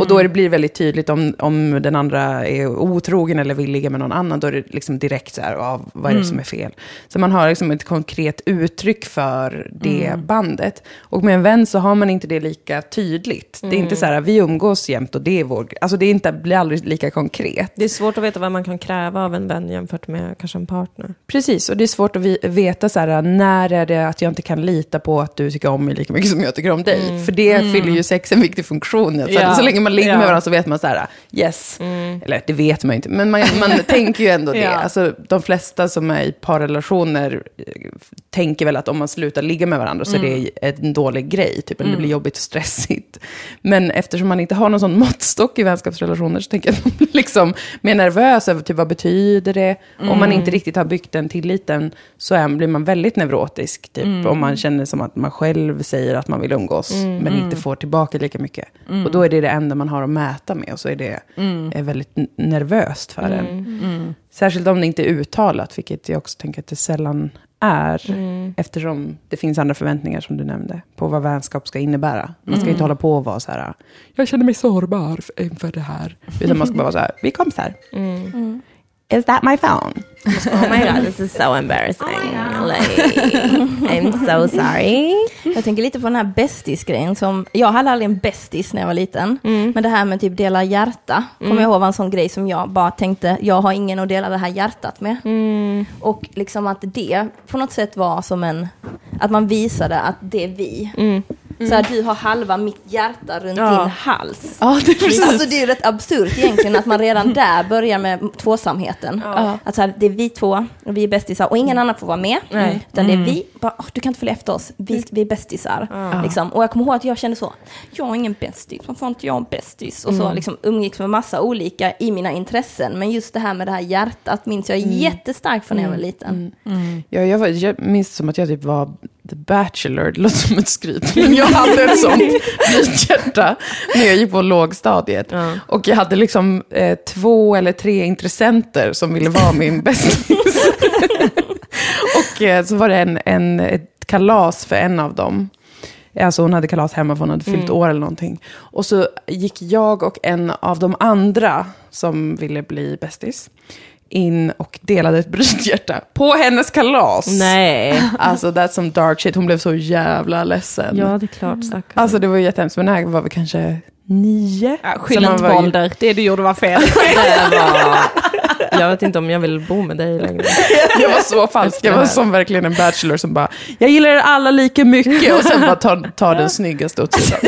Och då det blir det väldigt tydligt om, om den andra är otrogen eller vill ligga med någon annan, då är det liksom direkt så här, av, vad är det som är fel? Så man har liksom ett konkret uttryck för det bandet. Och med en vän så har man inte det lika tydligt. Det är inte så här, vi umgås jämt och det är vår... Alltså det är inte, blir aldrig lika konkret. Det är svårt att veta vad man kan kräva av en vän jämfört med kanske en partner. Precis, och det är svårt att veta så här, när är det att jag inte kan lita på att du tycker om mig lika mycket som jag tycker om dig. För det fyller ju sex en viktig funktion. Så, Ja. så länge man ligger Ja. med varandra så vet man så här, yes. Eller det vet man ju inte, men man, man tänker ju ändå det. Ja. Alltså, de flesta som är i parrelationer eh, tänker väl att om man slutar ligga med varandra så är det en dålig grej, typ, eller det blir jobbigt och stressigt. Men eftersom man inte har någon sån måttstock i vänskapsrelationer så tänker jag att man blir liksom mer nervös över typ, vad betyder det. Om man inte riktigt har byggt den tilliten så är, blir man väldigt neurotisk. Typ, Om man känner som att man själv säger att man vill umgås men inte får tillbaka lika mycket. Och då är det det enda man har att mäta med och så är det är väldigt nervöst för en. Särskilt om det inte är uttalat, vilket jag också tänker att det sällan är. Eftersom det finns andra förväntningar som du nämnde, på vad vänskap ska innebära. Man ska inte hålla på och vara så här, jag känner mig sårbar inför det här. Utan man ska bara vara så här, vi är kompisar. Is that my phone? Oh my god, this is so embarrassing. like, I'm so sorry. Jag tänker lite på den här bästis-grejen som, jag hade aldrig en bästis när jag var liten. Men det här med typ dela hjärta, kommer jag ihåg var en sån grej som jag bara tänkte, jag har ingen att dela det här hjärtat med. Och liksom att det på något sätt var som en, att man visade att det är vi. Så att du har halva mitt hjärta runt Ja. din hals. Ja, det är precis. Alltså det är ju rätt absurt egentligen att man redan där börjar med tvåsamheten. Att så här, det är vi två, och vi är bästisar och ingen annan får vara med. Nej. Utan det är vi, bara, "Åh, du kan inte följa efter oss, vi, vi är bästisar. Liksom. Och jag kommer ihåg att jag kände så, jag är ingen bästis, varför inte jag en bästis? Och så liksom umgicks med massa olika i mina intressen. Men just det här med det här hjärtat minns jag jättestarkt från när jag var liten. Ja, jag, var, jag minns som att jag typ var The Bachelor, det låter som ett skryt, men jag hade ett sånt blythjärta när jag gick på lågstadiet. Ja. Och jag hade liksom eh, två eller tre intressenter som ville vara min bästis. och eh, så var det en, en, ett kalas för en av dem. Alltså hon hade kalas hemma för hon hade fyllt år eller någonting. Och så gick jag och en av de andra som ville bli bästis in och delade ett brythjärta på hennes kalas. Nej. Alltså that's some dark shit. Hon blev så jävla ledsen. Ja, det är klart. Stackars. Alltså det var ju jättehemskt, men det här var väl kanske nio. Ja, Skyll inte på ålder, det du gjorde var fel. Det var... Jag vet inte om jag vill bo med dig längre. Jag var så falsk. Jag var som verkligen en bachelor som bara, jag gillar er alla lika mycket och sen bara tar, tar den snyggaste åt sidan.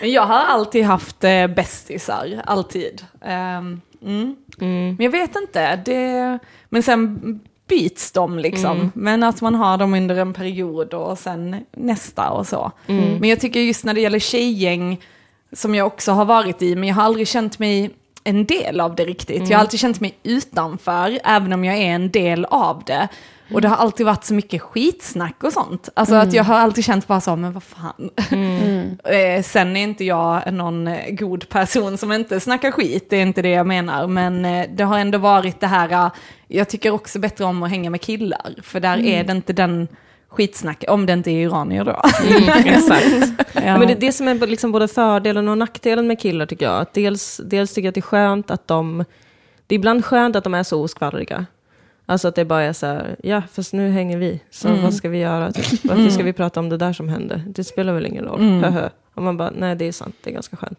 Men jag har alltid haft eh, bästisar, alltid. Ehm, mm. Men jag vet inte, det... men sen byts de liksom. Men att man har dem under en period och sen nästa och så. Men jag tycker just när det gäller tjejgäng, som jag också har varit i, men jag har aldrig känt mig en del av det riktigt. Jag har alltid känt mig utanför, även om jag är en del av det. Och det har alltid varit så mycket skitsnack och sånt. Alltså att jag har alltid känt bara så, men vad fan. Eh, Sen är inte jag någon eh, god person som inte snackar skit, det är inte det jag menar. Men eh, det har ändå varit det här, jag tycker också bättre om att hänga med killar. För där är det inte den skitsnack, om det inte är iranier då. Exakt. Ja. Men det är det som är liksom både fördelen och nackdelen med killar tycker jag. Att dels, dels tycker jag att det är skönt att de... Det är ibland skönt att de är så oskvallriga. Alltså att det bara är så här, ja fast nu hänger vi, så vad ska vi göra? Typ? Varför ska vi prata om det där som hände? Det spelar väl ingen roll. Höhö. Och man bara, nej det är sant, det är ganska skönt.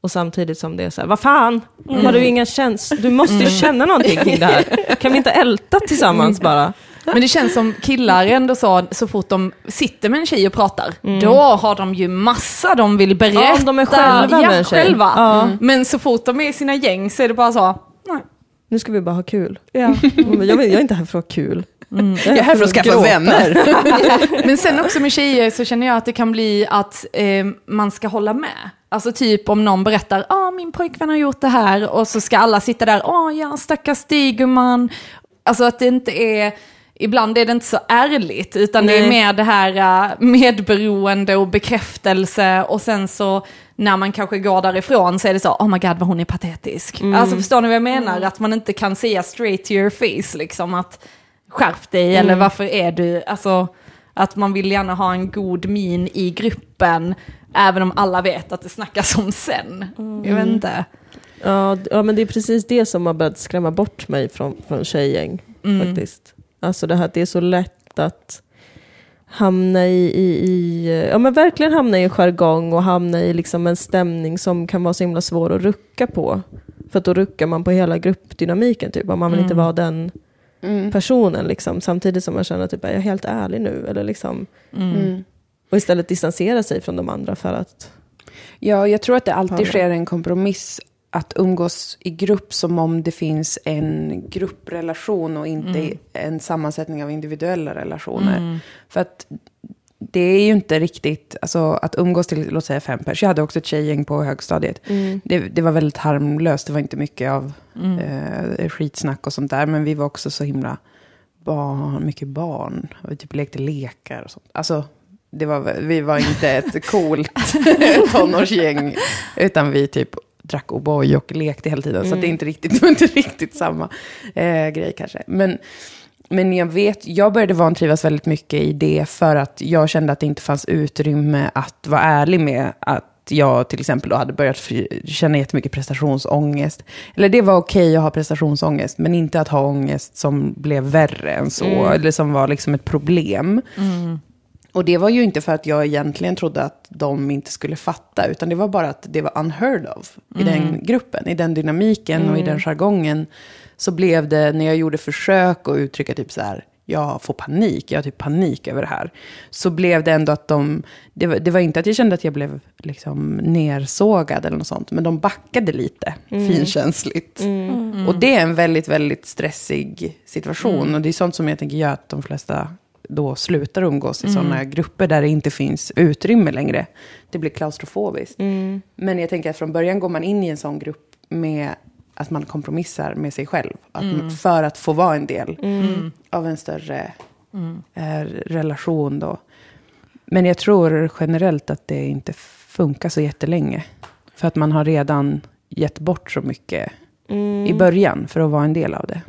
Och samtidigt som det är så här, vad fan, har du inga känslor? Du måste ju känna någonting kring det här. Kan vi inte älta tillsammans bara? Men det känns som killar ändå så, så fort de sitter med en tjej och pratar, då har de ju massa de vill berätta. Ja, om de är själva ja, med en tjej. själva. Ja. Men så fort de är i sina gäng så är det bara så, nej. Nu ska vi bara ha kul. Ja. Men Jag, vill, jag är inte här för att ha kul. Jag är här för att skaffa gråta. vänner. Men sen också med tjejer så känner jag att det kan bli att eh, man ska hålla med. Alltså typ om någon berättar, ja ah, min pojkvän har gjort det här och så ska alla sitta där, åh oh, ja stackars dig gumman. Alltså att det inte är, ibland är det inte så ärligt utan det är Nej. mer det här uh, medberoende och bekräftelse och sen så när man kanske går därifrån så är det så, oh my god vad hon är patetisk. Alltså förstår ni vad jag menar? Att man inte kan säga straight to your face liksom att skärp dig eller varför är du, alltså att man vill gärna ha en god min i gruppen även om alla vet att det snackas om sen. Jag vet inte. Ja, ja, men det är precis det som har börjat skrämma bort mig från, från tjejgäng. Faktiskt. Alltså det här att det är så lätt att hamna i, i, i, ja men verkligen hamna i en jargong och hamna i liksom en stämning som kan vara så himla svår att rucka på. För att då ruckar man på hela gruppdynamiken typ, om man vill inte vara den personen liksom. Samtidigt som man känner typ, är jag helt ärlig nu? Eller liksom, Mm. och istället distansera sig från de andra för att Ja, jag tror att det alltid sker en kompromiss att umgås i grupp som om det finns en grupprelation och inte en sammansättning av individuella relationer. För att det är ju inte riktigt, alltså att umgås till, låt säga fem pers. Jag hade också ett tjejgäng på högstadiet. Det, det var väldigt harmlöst, det var inte mycket av eh, skitsnack och sånt där. Men vi var också så himla barn, mycket barn. Vi typ lekte lekar och sånt. Alltså, det var, vi var inte ett coolt tonårsgäng, utan vi typ drack O'boy och lekte hela tiden. Så att det är inte riktigt, det inte riktigt samma eh, grej kanske. Men, men jag vet, jag började vantrivas väldigt mycket i det för att jag kände att det inte fanns utrymme att vara ärlig med att jag till exempel då hade börjat känna jättemycket prestationsångest. Eller det var okej att ha prestationsångest, men inte att ha ångest som blev värre än så. Eller som var liksom ett problem. Och det var ju inte för att jag egentligen trodde att de inte skulle fatta, utan det var bara att det var unheard of i den gruppen, i den dynamiken och i den jargongen. Så blev det, när jag gjorde försök att uttrycka typ så här, jag får panik, jag har typ panik över det här. Så blev det ändå att de, det var, det var inte att jag kände att jag blev liksom nersågad eller något sånt, men de backade lite, finkänsligt. Och det är en väldigt, väldigt stressig situation. Och det är sånt som jag tänker gör att de flesta då slutar umgås i sådana grupper där det inte finns utrymme längre. Det blir klaustrofobiskt. Men jag tänker att från början går man in i en sån grupp med att man kompromissar med sig själv. Att man, för att få vara en del av en större eh, relation då. Men jag tror generellt att det inte funkar så jättelänge. För att man har redan gett bort så mycket i början för att vara en del av det.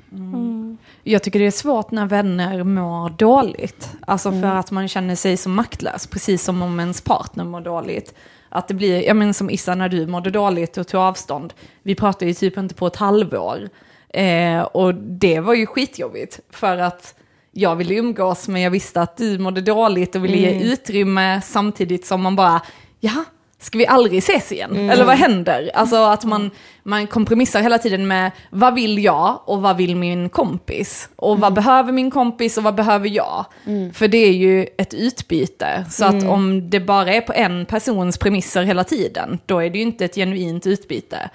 Jag tycker det är svårt när vänner mår dåligt. Alltså för att man känner sig så maktlös, precis som om ens partner mår dåligt. Att det blir, ja men som Issa när du mådde dåligt och tog avstånd. Vi pratade ju typ inte på ett halvår. Eh, och det var ju skitjobbigt för att jag ville umgås men jag visste att du mådde dåligt och ville ge utrymme samtidigt som man bara, ja, ska vi aldrig ses igen? Eller vad händer? Alltså att man, man kompromissar hela tiden med vad vill jag och vad vill min kompis? Och vad behöver min kompis och vad behöver jag? För det är ju ett utbyte. Så att om det bara är på en persons premisser hela tiden, då är det ju inte ett genuint utbyte.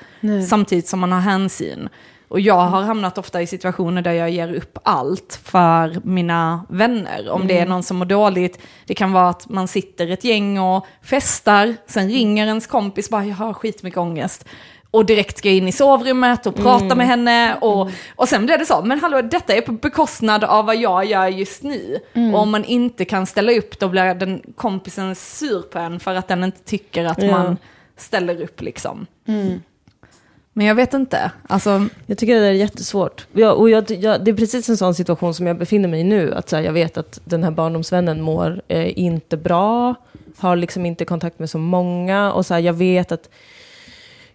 Samtidigt som man har hänsyn. Och jag har hamnat ofta i situationer där jag ger upp allt för mina vänner. Om det är någon som mår dåligt, det kan vara att man sitter ett gäng och festar, sen ringer ens kompis bara jag har skitmycket ångest. och direkt ska in i sovrummet och prata med henne och, och sen blev det så, men hallå detta är på bekostnad av vad jag gör just nu. Och om man inte kan ställa upp då blir den kompisen sur på en för att den inte tycker att Ja. man ställer upp liksom. Men jag vet inte, alltså, Jag tycker det där är jättesvårt. Jag, och jag, jag, det är precis en sån situation som jag befinner mig i nu. Att så här, jag vet att den här barndomsvännen mår eh, inte bra, har liksom inte kontakt med så många. Och så här, jag vet att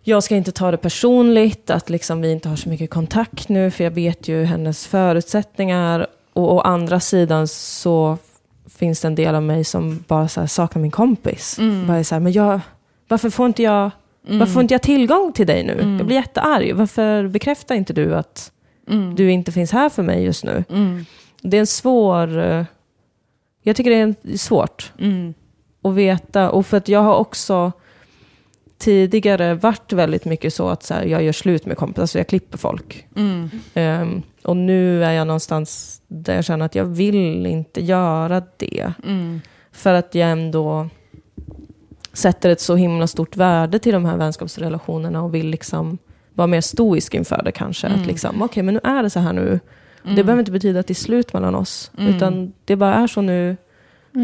jag ska inte ta det personligt, att liksom vi inte har så mycket kontakt nu, för jag vet ju hennes förutsättningar. Och å andra sidan så finns det en del av mig som bara så här, saknar min kompis. Bara är så här, men jag, varför får inte jag varför får inte jag tillgång till dig nu? Jag blir jättearg. Varför bekräftar inte du att du inte finns här för mig just nu? Det är en svår... eh, Jag tycker det är en- svårt att veta. Och för att jag har också tidigare varit väldigt mycket så att så här, jag gör slut med kompisar, alltså jag klipper folk. Ehm, och nu är jag någonstans där jag känner att jag vill inte göra det. För att jag ändå sätter ett så himla stort värde till de här vänskapsrelationerna och vill liksom vara mer stoisk inför det kanske. Att liksom, okej men nu är det så här nu. Det behöver inte betyda att det är slut mellan oss. Utan det bara är så nu.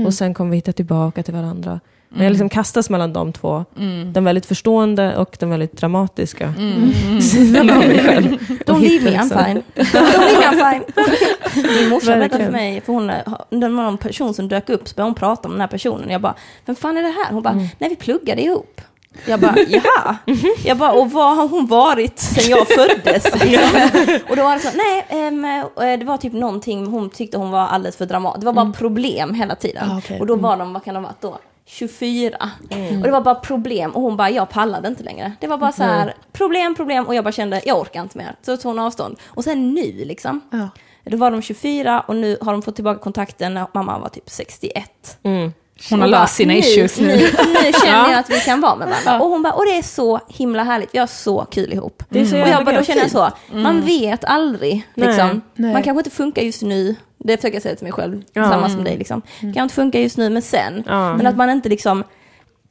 Och sen kommer vi hitta tillbaka till varandra. Men jag liksom kastas mellan de två. Den väldigt förstående och den väldigt dramatiska sidan av mig själv. Don't leave me, I'm fine. Don't leave me, I'm fine. Min morsa berättade för mig, för hon, det var någon person som dök upp, så började hon prata om den här personen. Jag bara, vem fan är det här? Hon bara, Mm. nej vi pluggade ihop. Jag bara, jaha. Jag bara, och var har hon varit sen jag föddes? Och då var det så, nej, ehm, eh, det var typ någonting, hon tyckte hon var alldeles för dramatisk. Det var bara problem hela tiden. Ah, okej. Och då var de, vad kan de ha varit då? 24. Och det var bara problem och hon bara, jag pallade inte längre. Det var bara så här, problem, problem och jag bara kände, jag orkar inte mer. Så tog hon avstånd. Och sen nu liksom. Ja. Då var de 24 och nu har de fått tillbaka kontakten när mamma var typ 61. Mm. Hon har löst sina issues nu. Nu, nu känner jag att vi kan vara med varandra. Och hon bara, och det är så himla härligt, vi har så kul ihop. Det är så Och jag bara, då känner jag så, Mm. man vet aldrig. Liksom. Nej. Man kanske inte funkar just nu, det försöker jag säga till mig själv, samma som dig. Liksom. Kan inte funka just nu, men sen. Mm. Ja. Men att man inte liksom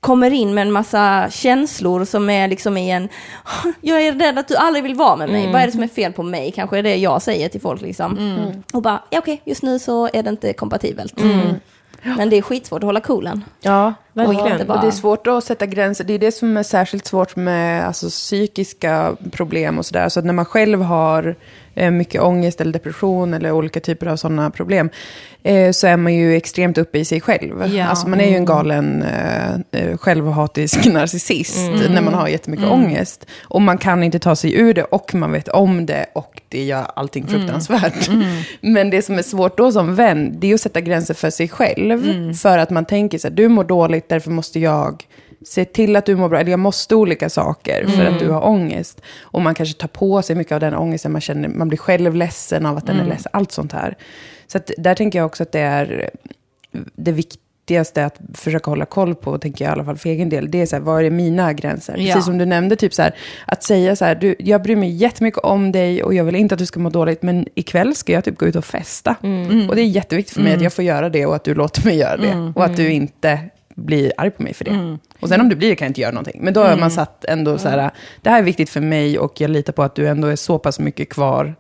kommer in med en massa känslor som är liksom i en, jag är rädd att du aldrig vill vara med mig, Mm. vad är det som är fel på mig? Kanske är det jag säger till folk liksom. Mm. Och bara, ja okej, just nu så är det inte kompatibelt. Men det är skitsvårt att hålla coolen. Ja, verkligen. Och det är svårt att sätta gränser. Det är det som är särskilt svårt med alltså, psykiska problem och sådär. Så att när man själv har eh, mycket ångest eller depression eller olika typer av sådana problem eh, så är man ju extremt uppe i sig själv. Ja. Alltså man är ju en galen eh, eh, självhatisk narcissist när man har jättemycket ångest. Och man kan inte ta sig ur det och man vet om det och det gör allting fruktansvärt. Men det som är svårt då som vän, det är att sätta gränser för sig själv. För att man tänker så här, du mår dåligt, därför måste jag se till att du mår bra. Eller jag måste olika saker för att du har ångest. Och man kanske tar på sig mycket av den ångesten. Man, känner, man blir själv ledsen av att den är ledsen. Allt sånt här. Så att där tänker jag också att det är det viktigaste att försöka hålla koll på, tänker jag i alla fall för egen del, det är så här, vad är mina gränser? Ja. Precis som du nämnde, typ så här, att säga så här, du, jag bryr mig jättemycket om dig och jag vill inte att du ska må dåligt, men ikväll ska jag typ gå ut och festa. Och det är jätteviktigt för mig att jag får göra det och att du låter mig göra det. Och att du inte blir arg på mig för det. Mm. Och sen om du blir det kan jag inte göra någonting. Men då har man satt ändå så här, det här är viktigt för mig och jag litar på att du ändå är så pass mycket kvar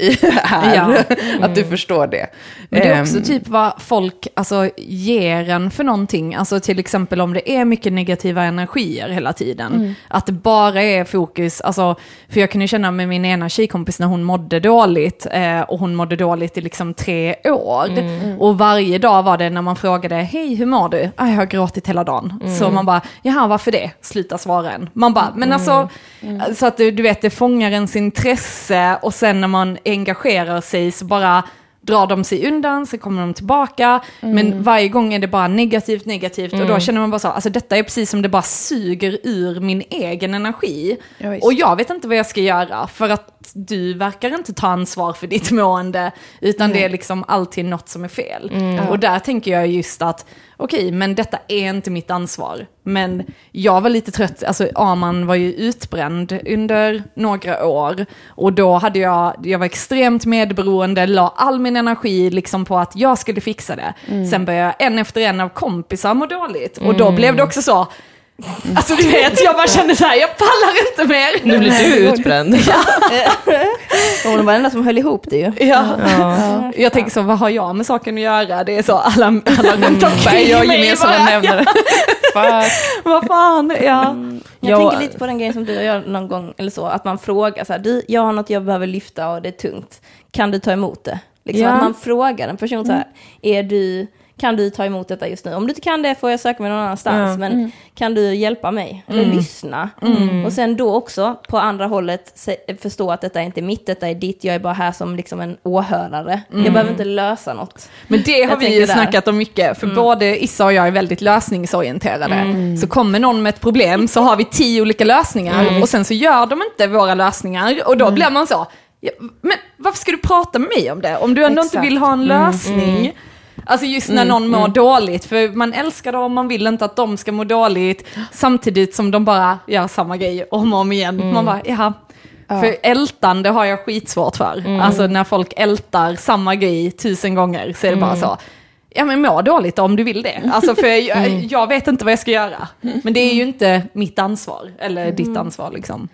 i det här. Ja. Att du förstår det. Men det är också Ehm, typ vad folk alltså, ger en för någonting. Alltså till exempel om det är mycket negativa energier hela tiden. Att det bara är fokus, alltså, för jag kunde känna med min ena tjejkompis när hon mådde dåligt. Eh, och hon mådde dåligt i liksom tre år. Och varje dag var det när man frågade, hej hur mår du? Ah, jag har gråtit hela dagen. Så man bara, jaha varför det? Sluta svara en. Man bara, men alltså, så att du, du vet det fångar ens intresse och sen när man engagerar sig så bara drar de sig undan, så kommer de tillbaka. Men varje gång är det bara negativt, negativt. Och då känner man bara så, alltså detta är precis som det bara suger ur min egen energi. Ja, och jag vet inte vad jag ska göra, för att du verkar inte ta ansvar för ditt mående, utan det är liksom alltid något som är fel. Och där tänker jag just att, okej, men detta är inte mitt ansvar. Men jag var lite trött, alltså Aman var ju utbränd under några år. Och då hade jag, jag var extremt medberoende, la all min energi liksom på att jag skulle fixa det. Sen började en efter en av kompisar må dåligt. Och då blev det också så, Alltså du vet, jag bara kände så här, jag pallar inte mer. Nu blir du utbränd. Hon var den enda som höll ihop det ju. Ja. Ja. Jag tänker så, vad har jag med saken att göra? Det är så, alla, alla runt omkring jag mig gemensamma bara, nämnare. Vad fan, ja. Jag Ja. tänker lite på den grejen som du gör någon gång, eller så, att man frågar så här, du, jag har något jag behöver lyfta och det är tungt, kan du ta emot det? Liksom, Ja. Att man frågar en person så här, är du, kan du ta emot detta just nu? Om du inte kan det får jag söka mig någon annanstans, Ja. men kan du hjälpa mig? Eller lyssna? Och sen då också på andra hållet förstå att detta är inte mitt, detta är ditt, jag är bara här som liksom en åhörare. Jag behöver inte lösa något. Men det har Jag vi ju där. snackat om mycket, för både Issa och jag är väldigt lösningsorienterade. Så kommer någon med ett problem så har vi tio olika lösningar och sen så gör de inte våra lösningar och då blir man så, men varför ska du prata med mig om det? Om du ändå inte Exakt. vill ha en lösning. Alltså just när någon mår dåligt, för man älskar dem, man vill inte att de ska må dåligt, samtidigt som de bara gör samma grej om och om igen. Man bara, jaha. För ältande har jag skitsvårt för. Alltså när folk ältar samma grej tusen gånger så är det bara så, ja men må dåligt då, om du vill det. Alltså för jag, jag vet inte vad jag ska göra. Men det är ju inte mitt ansvar, eller ditt ansvar liksom.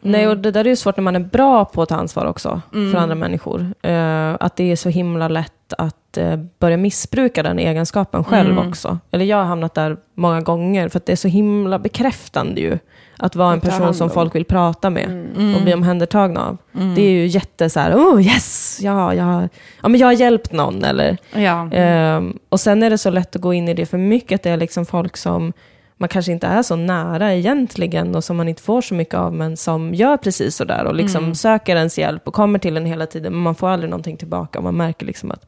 Nej, och det där är ju svårt när man är bra på att ta ansvar också för andra människor. Eh, att det är så himla lätt att eh, börja missbruka den egenskapen själv också. Eller jag har hamnat där många gånger, för att det är så himla bekräftande ju. Att vara en person som om. folk vill prata med och bli omhändertagna av. Det är ju jätte så här, oh yes, ja, ja, ja, men jag har hjälpt någon. Eller, Ja. Ehm, och sen är det så lätt att gå in i det för mycket, att det är liksom folk som man kanske inte är så nära egentligen och som man inte får så mycket av, men som gör precis så där och liksom söker ens hjälp och kommer till en hela tiden, men man får aldrig någonting tillbaka och man märker liksom att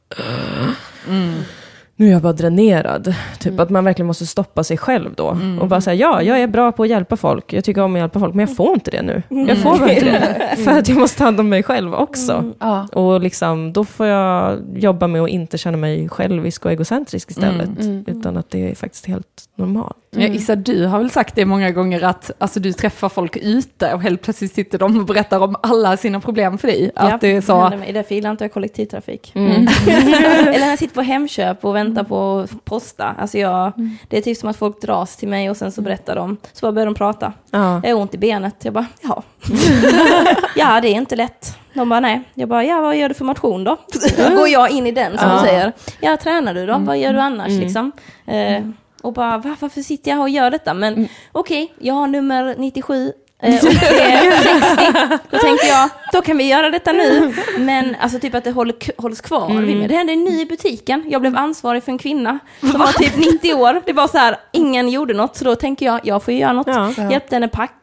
nu är jag bara dränerad. Typ att man verkligen måste stoppa sig själv då. Och bara säga, ja, jag är bra på att hjälpa folk. Jag tycker om att hjälpa folk, men jag får inte det nu. Jag får bara inte det. För att jag måste ta hand om mig själv också. Ja. Och liksom, då får jag jobba med att inte känna mig självisk och egocentrisk istället. Utan att det är faktiskt helt normalt. Ja, Issa, du har väl sagt det många gånger att alltså, du träffar folk ute och helt plötsligt sitter de och berättar om alla sina problem för dig. Att det är så, mig. Därför gillar inte jag kollektivtrafik. Eller när jag sitter på Hemköp och väntar på att posta. Alltså jag, det är typ som att folk dras till mig och sen så berättar de, så bara börjar de prata. Ja. Jag har ont i benet. Jag bara, ja. ja, det är inte lätt. De bara, nej. Jag bara, ja, vad gör du för motion då? Då går jag in i den, som Ja. du säger. Ja, tränar du då? Vad gör du annars liksom? Eh, och bara, Va, varför sitter jag och gör detta? Men okej, jag har nummer 97. eh, och det är 60. Då tänkte jag, då kan vi göra detta nu. Men alltså typ att det håller, hålls kvar mig. Det hände en ny i butiken. Jag blev ansvarig för en kvinna som var typ 90 år. Det var så här, ingen gjorde något. Så då tänker jag, jag får ju göra något. Ja. Hjälpte henne packa,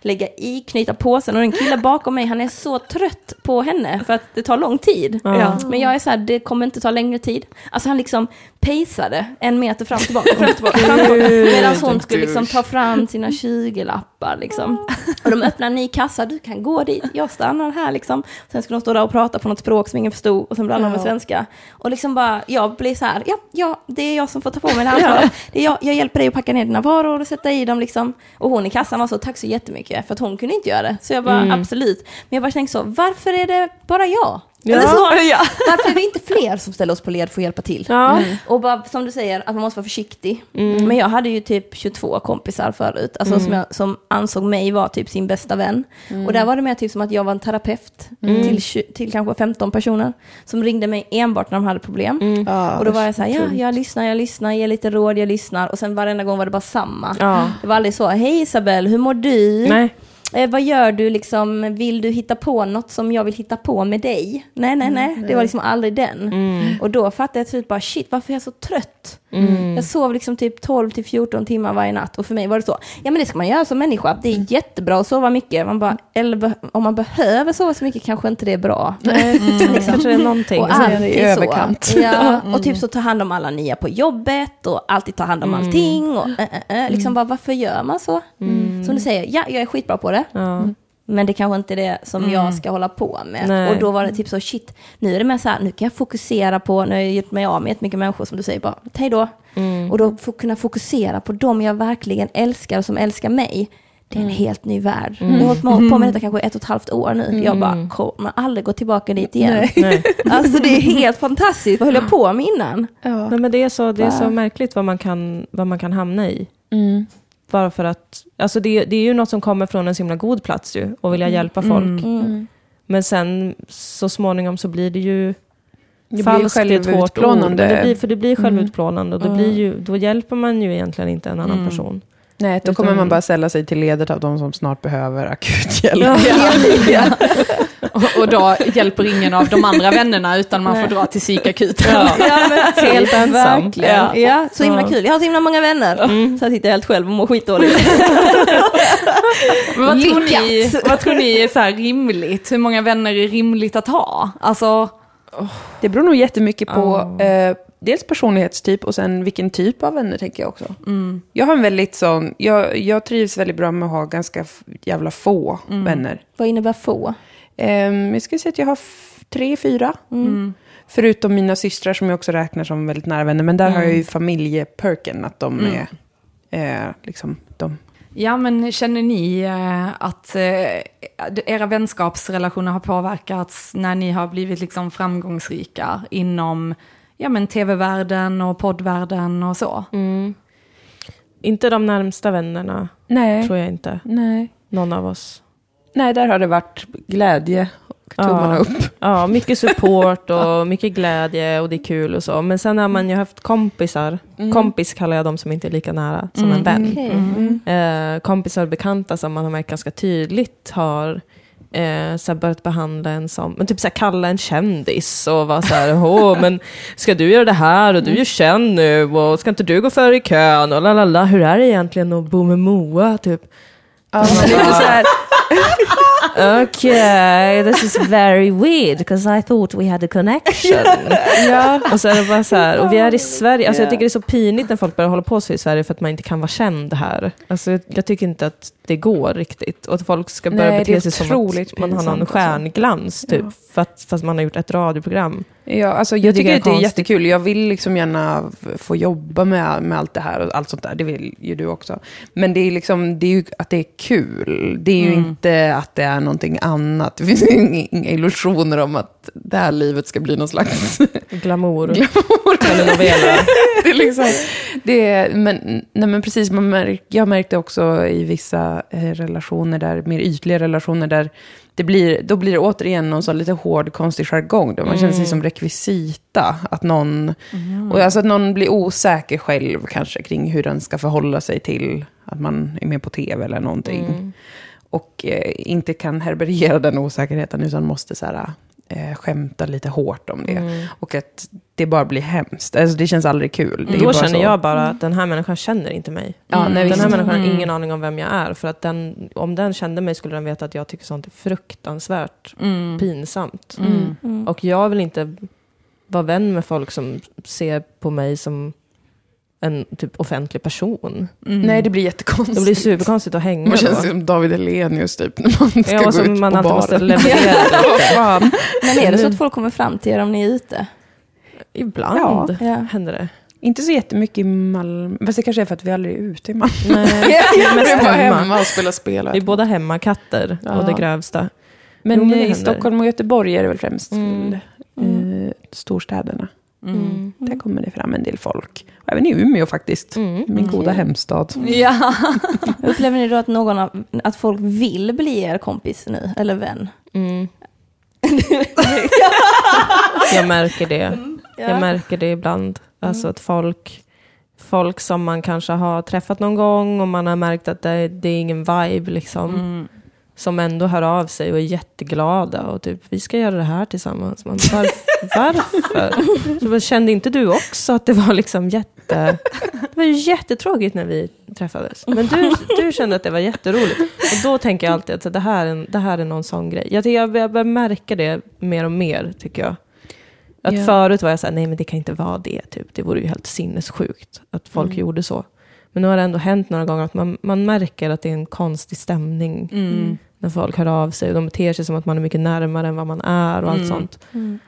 lägga i, knyta påsen. Och den killen bakom mig, han är så trött på henne för att det tar lång tid. Ja. Men jag är så här, det kommer inte ta längre tid. Alltså han liksom pejsade en meter fram tillbaka, fram tillbaka. Medan hon skulle liksom ta fram sina 20-lappar liksom. Och de öppnar en ny kassa, du kan gå dit, jag stannar här liksom. Sen skulle de stå där och prata på något språk som ingen förstod och sen blandade de med svenska. Och liksom bara, jag blir så här, ja, ja, det är jag som får ta på mig det här ansvaret. Det är jag, jag hjälper dig att packa ner dina varor och sätta i dem liksom. Och hon i kassan var så, tack så jättemycket, för att hon kunde inte göra det. Så jag bara, absolut. Men jag bara tänkte så, varför är det bara jag? Eller så, Ja. varför är vi inte fler som ställer oss på led för att hjälpa till? Ja. Och bara, som du säger, att man måste vara försiktig. Men jag hade ju typ 22 kompisar förut, alltså som, jag, som ansåg mig vara typ sin bästa vän. Och där var det mer typ som att jag var en terapeut till, tju- till kanske 15 personer som ringde mig enbart när de hade problem. Ja, Och då var jag så här, ja, jag lyssnar, jag lyssnar, ger lite råd, jag lyssnar. Och sen varenda gång var det bara samma. Ja. Det var aldrig så, hej Isabel, hur mår du? Nej. Eh, vad gör du liksom, vill du hitta på något som jag vill hitta på med dig? Nej, nej, nej, det var liksom aldrig den. Och då fattade jag slut bara, shit, varför är jag så trött? Jag sov liksom typ 12 till 14 timmar varje natt och för mig var det så, ja men det ska man göra som människa, det är jättebra att sova mycket, man bara, eller om man behöver sova så mycket kanske inte det är bra. Nej. Kanske det är någonting. Och så är i överkant. Så. Ja, och typ så ta hand om alla nya på jobbet och alltid ta hand om allting. Och, äh, äh, äh, liksom bara, varför gör man så? Som du säger, ja, jag är skitbra på det. Ja. Men det kanske inte är det som jag ska hålla på med. Nej. Och då var det typ så, shit, nu är det mer så här, nu kan jag fokusera på, nu har jag gjort mig av med jättemycket människor som du säger, bara hej då. Och då kunna fokusera på dem jag verkligen älskar och som älskar mig. Det är en helt ny värld. Jag har hållit på- med detta kanske ett och ett halvt år nu. Jag bara kommer aldrig gå tillbaka dit igen. Nej. Alltså det är helt fantastiskt. Vad höll jag på med innan? Ja. Nej, men det är så, det är så märkligt vad man, kan, vad man kan hamna i. Bara för att, alltså det, det är ju något som kommer från en så himla god plats ju, och vilja hjälpa folk. Mm. Men sen så småningom så blir det ju Det blir falskt, är ett hårt ord. Det blir, för det blir självutplånande och det Mm. blir ju, då hjälper man ju egentligen inte en annan Mm. person. Nej, då Utan- kommer man bara ställa sig till ledet av de som snart behöver akut hjälp. Ja. Och, och då hjälper ingen av de andra vännerna utan man får dra till psykakuten. Ja. Ja, men Helt ensam. Verkligen. Ja. Ja. så himla kul. Jag har så himla många vänner. Så jag sitter helt själv och mår skitdåligt. Men vad tror ni, vad tror ni är så här rimligt? Hur många vänner är rimligt att ha? Alltså, Det beror nog jättemycket på Ja. eh, dels personlighetstyp och sen vilken typ av vänner tänker jag också. Jag har en väldigt sån, jag, jag trivs väldigt bra med att ha ganska jävla få vänner. Vad innebär få? Um, jag skulle säga att jag har tre, fyra. Förutom mina systrar som jag också räknar som väldigt nära vänner. Men där har jag ju familjeperken, att de är eh, liksom de. ja men känner ni eh, att eh, era vänskapsrelationer har påverkats när ni har blivit liksom framgångsrika inom ja, men tv-världen och poddvärlden och så? Mm. Inte de närmsta vännerna, Nej, tror jag inte. nej. Någon av oss. Nej, där har det varit glädje och tummarna Ja. upp. Ja, mycket support och mycket glädje och det är kul och så. Men sen har man ju haft kompisar. Kompis kallar jag dem som inte är lika nära som en vän. Okej. Eh, kompisar och bekanta som man har märkt ganska tydligt har eh, så börjat behandla en som, men typ så kalla en kändis och vara så här, åh, men ska du göra det här och du är ju känd nu och ska inte du gå före i kön och lalala, hur är det egentligen att bo med Moa typ? Ja, lite så här, Okay, this is very weird because I thought we had a connection. ja. Och så är det bara så här, och vi är i Sverige, alltså jag tycker det är så pinigt när folk börjar hålla på så i Sverige för att man inte kan vara känd här. Alltså jag, jag tycker inte att det går riktigt. Och att folk ska börja Nej, bete sig som att man har någon alltså. stjärnglans typ, fast, fast man har gjort ett radioprogram. Ja, alltså Jag jag tycker tycker det det är jättekul. Jag vill liksom gärna få jobba med, med allt det här och allt sånt där. Det vill ju du också. Men det är liksom, det är ju att det är kul. Det är ju inte att det är någonting annat. Det finns inga, illusioner om att det här livet ska bli någon slags Glamour. glamour. Telenovela. det är liksom, det är, men, nej men precis, man märk, jag märkte också i vissa eh, relationer, där, mer ytliga relationer, där det blir, då blir det återigen någon sån lite hård, konstig jargong, där man känner sig som rekvisita. Att någon, och alltså att någon blir osäker själv kanske kring hur den ska förhålla sig till att man är med på tv eller någonting. Och eh, inte kan herbergera den osäkerheten, utan måste så här, eh, skämta lite hårt om det. Och att det bara blir hemskt. Alltså det känns aldrig kul. Det är Då bara känner så. jag bara att den här människan känner inte mig. Ja, nej, den här människan har Mm. ingen aning om vem jag är. För att den, om den kände mig skulle den veta att jag tycker sånt är fruktansvärt Mm. pinsamt. Mm. Mm. Och jag vill inte vara vän med folk som ser på mig som en typ offentlig person. Mm. Nej, det blir jättekonstigt. Det blir superkonstigt att hänga Man känns då. som David Hellenius typ, när man ska Ja, gå ut man på alltid måste baren. leverera. Men är det så att folk kommer fram till er om ni är ute? Ibland Ja. händer det. Inte så jättemycket i Malmö. Fast det kanske är för att vi aldrig är ute i Malmö. Nej, vi är mest hemma. hemma och spelar spel. Vi är båda hemmakatter Ja. och det grövsta. Men, Jo, men det i händer. Stockholm och Göteborg är det väl främst Mm. eh, storstäderna. Mm. Där kommer det fram en del folk. Även i Umeå faktiskt. Mm. Min goda hemstad. Ja. Upplever ni då att, någon av, att folk vill bli er kompis nu, eller vän? Mm. Jag märker det. Jag märker det ibland. Alltså att folk, folk som man kanske har träffat någon gång och man har märkt att det, det är ingen vibe liksom. Mm. Som ändå hör av sig och är jätteglada och typ vi ska göra det här tillsammans. Man, var, varför? Så kände inte du också att det var liksom jätte... Det var ju jättetråkigt när vi träffades. Men du, du kände att det var jätteroligt. Och då tänker jag alltid att det här är, det här är någon sån grej. Jag, jag, börjar märka det mer och mer tycker jag. Att Ja. förut var jag så här, nej men det kan inte vara det. Typ. Det vore ju helt sinnessjukt att folk gjorde så. Men nu har det ändå hänt några gånger att man, man märker att det är en konstig stämning Mm. När folk hör av sig. Och de beter sig som att man är mycket närmare än vad man är och allt Mm. sånt. Mm.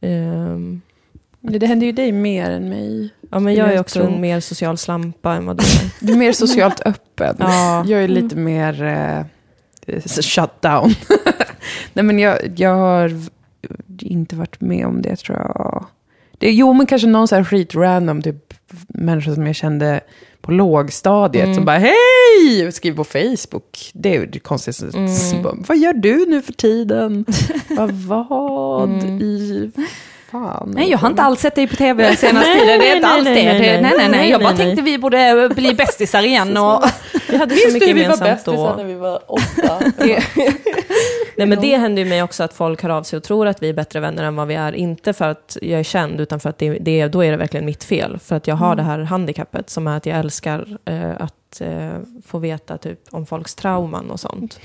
Ehm, Det, det händer ju dig mer än mig. ja, men jag är också tro. en mer social slampa än vad du är. Du är mer socialt öppen. Ja. Jag är lite mer eh, shut down. Nej, men jag, jag har inte varit med om det tror jag. Det, jo, men kanske någon så här skit random, typ människa som jag kände på lågstadiet som bara hej! Skriver på Facebook. Det är ju. Så bara, Vad gör du nu för tiden? vad vad i fan? Nej, jag har inte alls sett dig på tv senaste tiden. Det är nej, inte alls det. nej, nej, Nej, nej, nej. Jag bara nej, nej. tänkte vi borde bli bästisar igen. Och... Vi hade så mycket gemensamt då. vi var åtta? Nej men det händer ju mig också att folk hör av sig och tror att vi är bättre vänner än vad vi är. Inte för att jag är känd, utan för att det, det, då är det verkligen mitt fel. För att jag har det här handikappet som är att jag älskar eh, att eh, få veta typ, om folks trauman och sånt.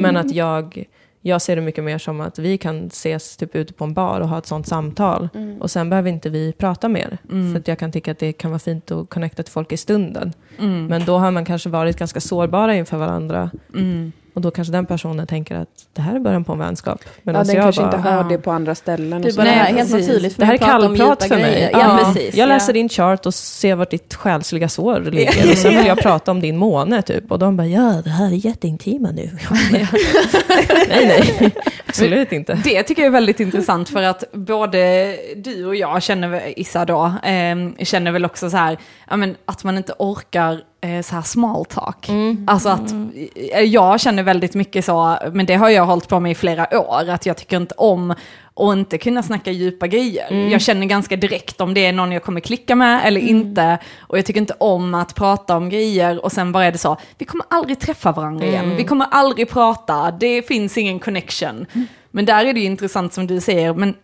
Men att jag, jag ser det mycket mer som att vi kan ses typ ute på en bar och ha ett sånt samtal. Och sen behöver inte vi prata mer. För att jag kan tycka att det kan vara fint att connecta till folk i stunden. Men då har man kanske varit ganska sårbara inför varandra. Och då kanske den personen tänker att det här är början på en vänskap. Ja, Medan den jag kanske bara, inte har ja. det på andra ställen. Du bara, det här är Nej, helt naturligt. för det här är kallprat för mig. Ja, Ja, precis. jag läser ja. din chart och ser vart ditt själsliga sår ligger. Och sen vill jag prata om din måne typ. Och de bara, ja det här är jätteintima nu. nej, nej. Absolut inte. Det tycker jag är väldigt intressant för att både du och jag känner, Issa då, eh, känner väl också så här, ja, men, att man inte orkar så här small talk. Alltså att eh, jag känner väldigt mycket så, men det har jag hållit på med i flera år, att jag tycker inte om att inte kunna snacka djupa grejer. Jag känner ganska direkt om det är någon jag kommer klicka med eller inte. Och jag tycker inte om att prata om grejer och sen bara är det så, vi kommer aldrig träffa varandra igen, vi kommer aldrig prata, det finns ingen connection. Men där är det ju intressant som du säger, men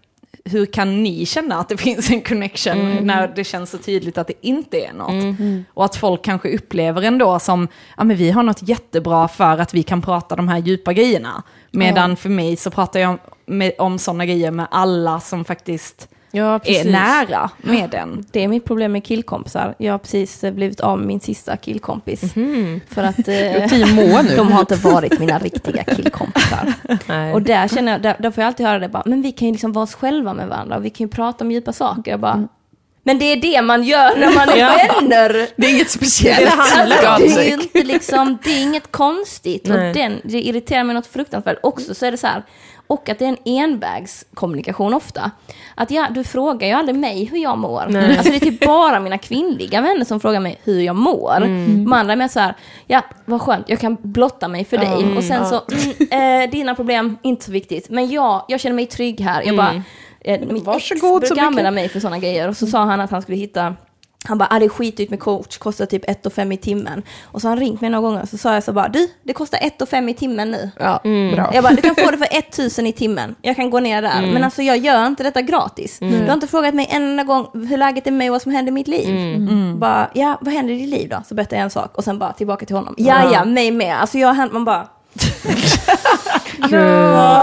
hur kan ni känna att det finns en connection när det känns så tydligt att det inte är något? Och att folk kanske upplever ändå som, ja men vi har något jättebra för att vi kan prata de här djupa grejerna. Medan för mig så pratar jag om, med, om sådana grejer med alla som faktiskt Ja, är nära med den. Det är mitt problem med killkompisar. Jag har precis eh, blivit av med min sista killkompis. Mhm. För att eh, de har inte varit mina riktiga killkompisar. Nej. Och där känner jag, där, där får jag alltid höra det bara, men vi kan ju liksom vara oss själva med varandra och vi kan ju prata om djupa saker. Jag bara, men det är det man gör när man är Ja. vänner. Det är inget speciellt. Det handlar. Alltså, det är inte liksom, det är inget konstigt. Och den, det irriterar mig något fruktansvärt. Också så är det så här, och att det är en envägskommunikation ofta. Att ja, du frågar ju aldrig mig hur jag mår. Nej. Alltså det är typ bara mina kvinnliga vänner som frågar mig hur jag mår. Mm. De andra är mer så här, ja vad skönt, jag kan blotta mig för dig. och sen så, mm, eh, dina problem, inte så viktigt. Men jag, jag känner mig trygg här. Jag bara, eh, mitt Varsågod ex brukar använda mig för sådana grejer. Och så sa han att han skulle hitta han bara, ah, det är skitdyrt med coach, kostar typ 1 och 5 i timmen. Och så har han ringt mig några gånger, så sa jag så bara, du, det kostar 1 och 5 i timmen nu. Ja, bra. Jag bara, du kan få det för 1000 i timmen. Jag kan gå ner där. Men alltså jag gör inte detta gratis. Du har inte frågat mig en enda gång hur läget är med och vad som händer i mitt liv. Bara, ja, vad händer i ditt liv då? Så berättar jag en sak och sen bara tillbaka till honom. Ja, ja, mig med. Alltså jag har hänt, man bara, Gud,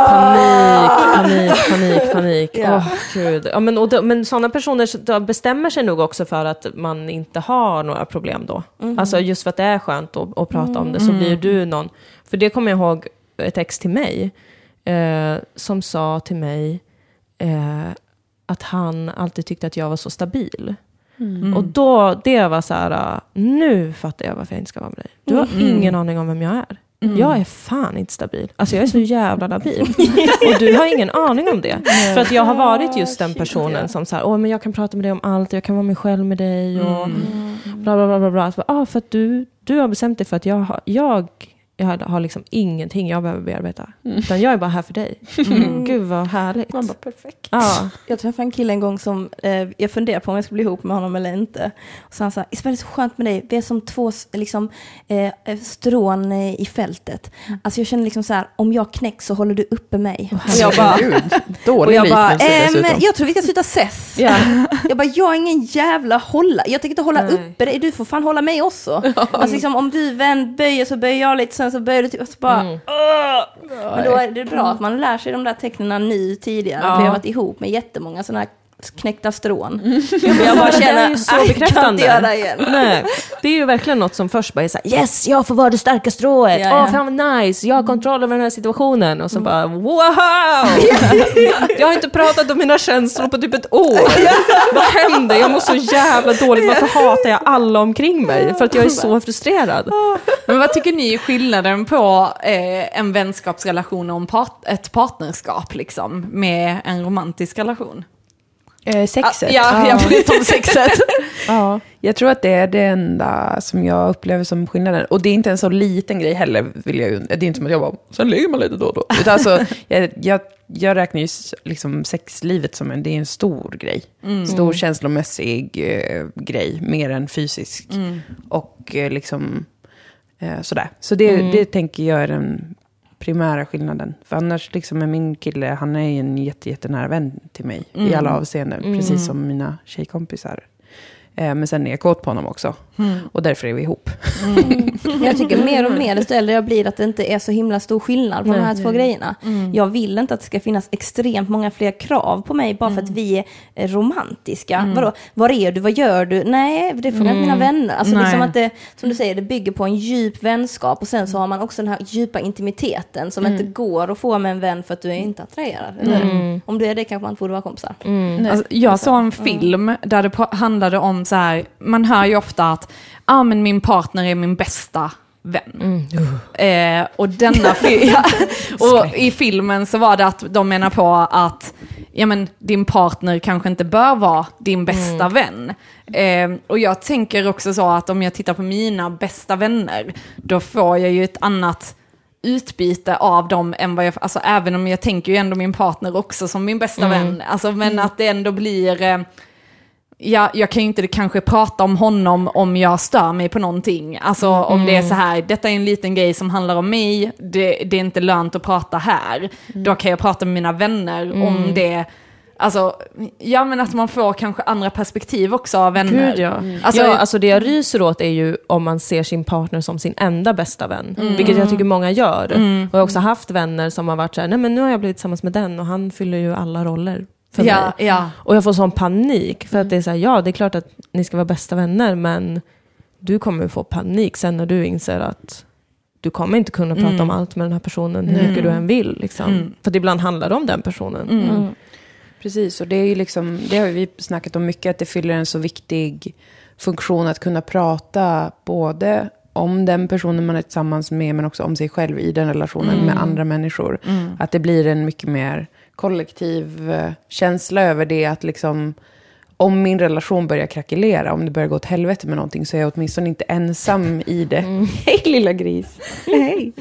panik, panik, panik, panik. Ja. Åh, gud. Ja, men, då, men sådana personer bestämmer sig nog också för att man inte har några problem då. Alltså just för att det är skönt att, att prata om det så blir du någon. För det kommer jag ihåg ett ex till mig eh, som sa till mig eh, att han alltid tyckte att jag var så stabil. Och då, det var så här, ah, nu fattar jag varför jag inte ska vara med dig. Du har ingen aning om vem jag är. Jag är fan inte stabil. Alltså jag är så jävla labil. Och du har ingen aning om det. För att jag har varit just den personen som så här, åh men jag kan prata med dig om allt, jag kan vara mig själv med dig och bla bla bla bla. bla. Så, ah, för att du, du har bestämt dig för att jag har, jag, jag har liksom ingenting jag behöver bearbeta. Utan jag är bara här för dig. Gud vad härligt. Man bara, perfekt. Ja. Jag träffade en kille en gång som, eh, jag funderade på om jag skulle bli ihop med honom eller inte. Och så han sa, Isabel det är så skönt med dig, vi är som två liksom, eh, eh, strån eh, i fältet. Alltså jag känner liksom så här, om jag knäcks så håller du uppe mig. och jag bara, Gud, och dålig jag bara ehm, jag tror vi ska sluta ses. Ja. Jag bara, jag är ingen jävla hålla. Jag tänker inte hålla Nej. uppe dig, du får fan hålla mig också. Alltså liksom, om du vänd böjer så böjer jag lite, sen så böjer du och så bara, Mm. Men då är det bra att man lär sig de där tecknen nu tidigare, Ja. för jag har varit ihop med jättemånga sådana här knäckta strån. Jag bara Det är känner, ju så "Aj, kan bekräftande." inte göra det igen. Nej, det är ju verkligen något som först bara är så här, yes, jag får vara det starka strået, Ja, åh ja. fan vad nice, jag har kontroll över den här situationen. Och så bara, wow! jag har inte pratat om mina känslor på typ ett år. vad händer? Jag mår så jävla dåligt, varför hatar jag alla omkring mig? För att jag är så frustrerad. Men vad tycker ni är skillnaden på eh, en vänskapsrelation och en part- ett partnerskap liksom, med en romantisk relation? Eh, sexet. Ja, ja, förutom sexet. Ja, jag tror att det är det enda som jag upplever som skillnaden. Och det är inte en så liten grej heller, vill jag Det är inte som att jag bara, sen ligger man lite då och då. Utan alltså, jag, jag, jag räknar ju liksom sexlivet som en, det är en stor grej. Stor känslomässig eh, grej, mer än fysisk. Och eh, liksom eh, sådär. Så det, det tänker jag är den primära skillnaden. För annars liksom är min kille, han är ju en jätte, jättenära vän till mig i alla avseenden. Precis som mina tjejkompisar. Eh, men sen är jag kåt på honom också. Och därför är vi ihop. Jag tycker mer och mer, desto äldre jag blir, att det inte är så himla stor skillnad på de här två grejerna. Jag vill inte att det ska finnas extremt många fler krav på mig bara för att vi är romantiska. Vadå, var är du, vad gör du? Nej, det frågar inte mina vänner. Alltså Nej. liksom att det, som du säger, det bygger på en djup vänskap och sen så har man också den här djupa intimiteten som inte går att få med en vän för att du är inte attraherad. Eller? Om du är det kanske man inte borde vara kompisar. Alltså, jag såg en film där det handlade om så här, man hör ju ofta att ah, men min partner är min bästa vän. Eh, och denna ja, och i filmen så var det att de menar på att ja, men, din partner kanske inte bör vara din bästa vän. Eh, och jag tänker också så att om jag tittar på mina bästa vänner, då får jag ju ett annat utbyte av dem än vad jag, alltså även om jag tänker ju ändå min partner också som min bästa vän, alltså men att det ändå blir, eh, ja, jag kan ju inte kanske prata om honom om jag stör mig på någonting, alltså om det är så här, detta är en liten grej som handlar om mig, det, det är inte lönt att prata här, då kan jag prata med mina vänner om det, Alltså, ja men att man får kanske andra perspektiv också av vänner. Gud, ja. Alltså, ja, alltså det jag ryser åt är ju om man ser sin partner som sin enda bästa vän. Vilket jag tycker många gör. Och jag har också haft vänner som har varit så här, nej men nu har jag blivit tillsammans med den och han fyller ju alla roller för ja, mig. ja. Och jag får sån panik, för att det är så här, ja det är klart att ni ska vara bästa vänner, men du kommer få panik sen när du inser att du kommer inte kunna prata om allt med den här personen hur mycket du än vill. Liksom. För att ibland handlar det om den personen. Precis, och det, är ju liksom, det har vi snackat om mycket, att det fyller en så viktig funktion att kunna prata både om den personen man är tillsammans med, men också om sig själv i den relationen med andra människor. Att det blir en mycket mer kollektiv känsla över det, att liksom om min relation börjar krackelera, om det börjar gå åt helvete med någonting, så är jag åtminstone inte ensam i det. Hej lilla gris! Hej!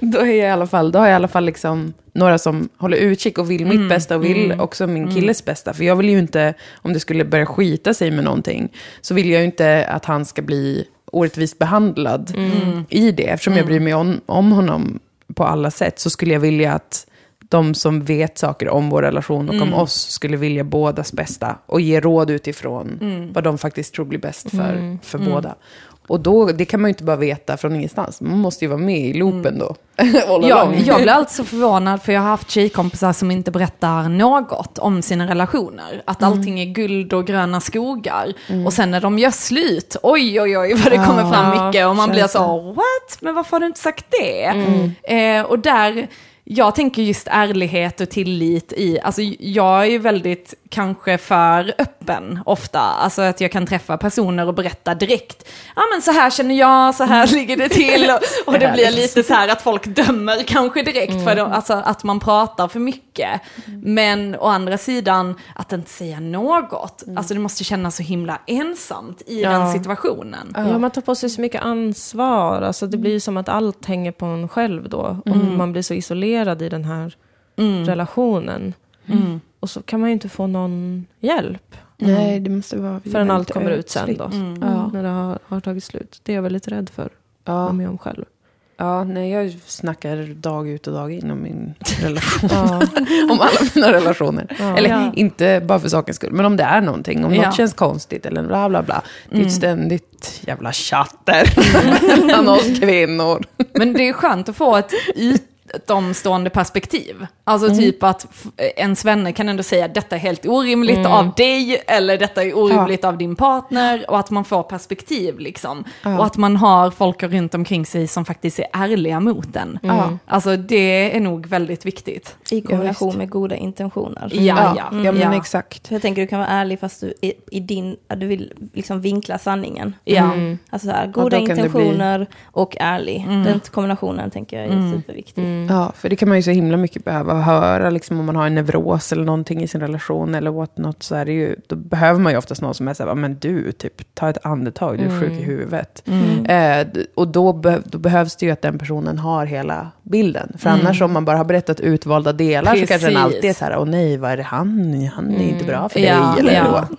Då, är jag i alla fall, då har jag i alla fall liksom några som håller utkik och vill mitt bästa och vill också min killes bästa. För jag vill ju inte, om det skulle börja skita sig med någonting, så vill jag ju inte att han ska bli orättvist behandlad i det. Eftersom jag bryr mig om, om honom på alla sätt, så skulle jag vilja att de som vet saker om vår relation och om oss skulle vilja bådas bästa och ge råd utifrån vad de faktiskt tror blir bäst för, för båda. Och då, det kan man ju inte bara veta från ingenstans. Man måste ju vara med i loopen då. All Jag, blir alltid så förvånad för jag har haft tjejkompisar som inte berättar något om sina relationer. Att allting är guld och gröna skogar. Och sen när de gör slut, oj oj oj vad det kommer fram Ja, mycket. Och man blir så, what? Men varför har du inte sagt det? Eh, och där, jag tänker just ärlighet och tillit i, alltså jag är ju väldigt kanske för öppen ofta. Alltså att jag kan träffa personer och berätta direkt, ja men så här känner jag, så här ligger det till. Och, och det blir lite så här att folk dömer kanske direkt för dem, alltså att man pratar för mycket. Men å andra sidan, att inte säga något. Alltså det måste kännas så himla ensamt i Ja. den situationen. Ja, man tar på sig så mycket ansvar. Alltså, det blir som att allt hänger på en själv då. Och man blir så isolerad i den här relationen. Och så kan man ju inte få någon hjälp Nej, det måste vara... förrän allt kommer ut sen då. Ja. När det har, har tagit slut. Det är jag väldigt rädd för. Ja. Ja. Med om själv. Ja, nej, jag snackar dag ut och dag in om min relation. Ja. om alla mina relationer. Ja. Eller Ja. inte bara för sakens skull, men om det är någonting. Om Ja. något känns konstigt eller bla bla bla. Det är ett ständigt jävla chatter bland oss kvinnor. Men det är skönt att få ett utomstående perspektiv. Alltså typ att ens vänner kan ändå säga detta är helt orimligt av dig eller detta är orimligt av din partner och att man får perspektiv liksom. Och att man har folk runt omkring sig som faktiskt är ärliga mot en. Ja. Alltså det är nog väldigt viktigt. I kombination med goda intentioner. Ja, ja. ja, ja men ja. exakt. Jag tänker du kan vara ärlig fast du i, i din, att du vill liksom vinkla sanningen. Ja. Alltså så här, goda intentioner och ärlig. Den kombinationen tänker jag är superviktig. Ja, för det kan man ju så himla mycket behöva höra, liksom om man har en neuros eller någonting i sin relation eller what not, så är det ju, då behöver man ju oftast någon som är så här, men du, typ, ta ett andetag, du är sjuk i huvudet. Eh, d- och då, be, då behövs det ju att den personen har hela bilden. För annars om man bara har berättat utvalda delar så kanske den Precis. alltid är så här, åh nej, vad är det han, han är inte bra för dig, Ja, eller ja. då.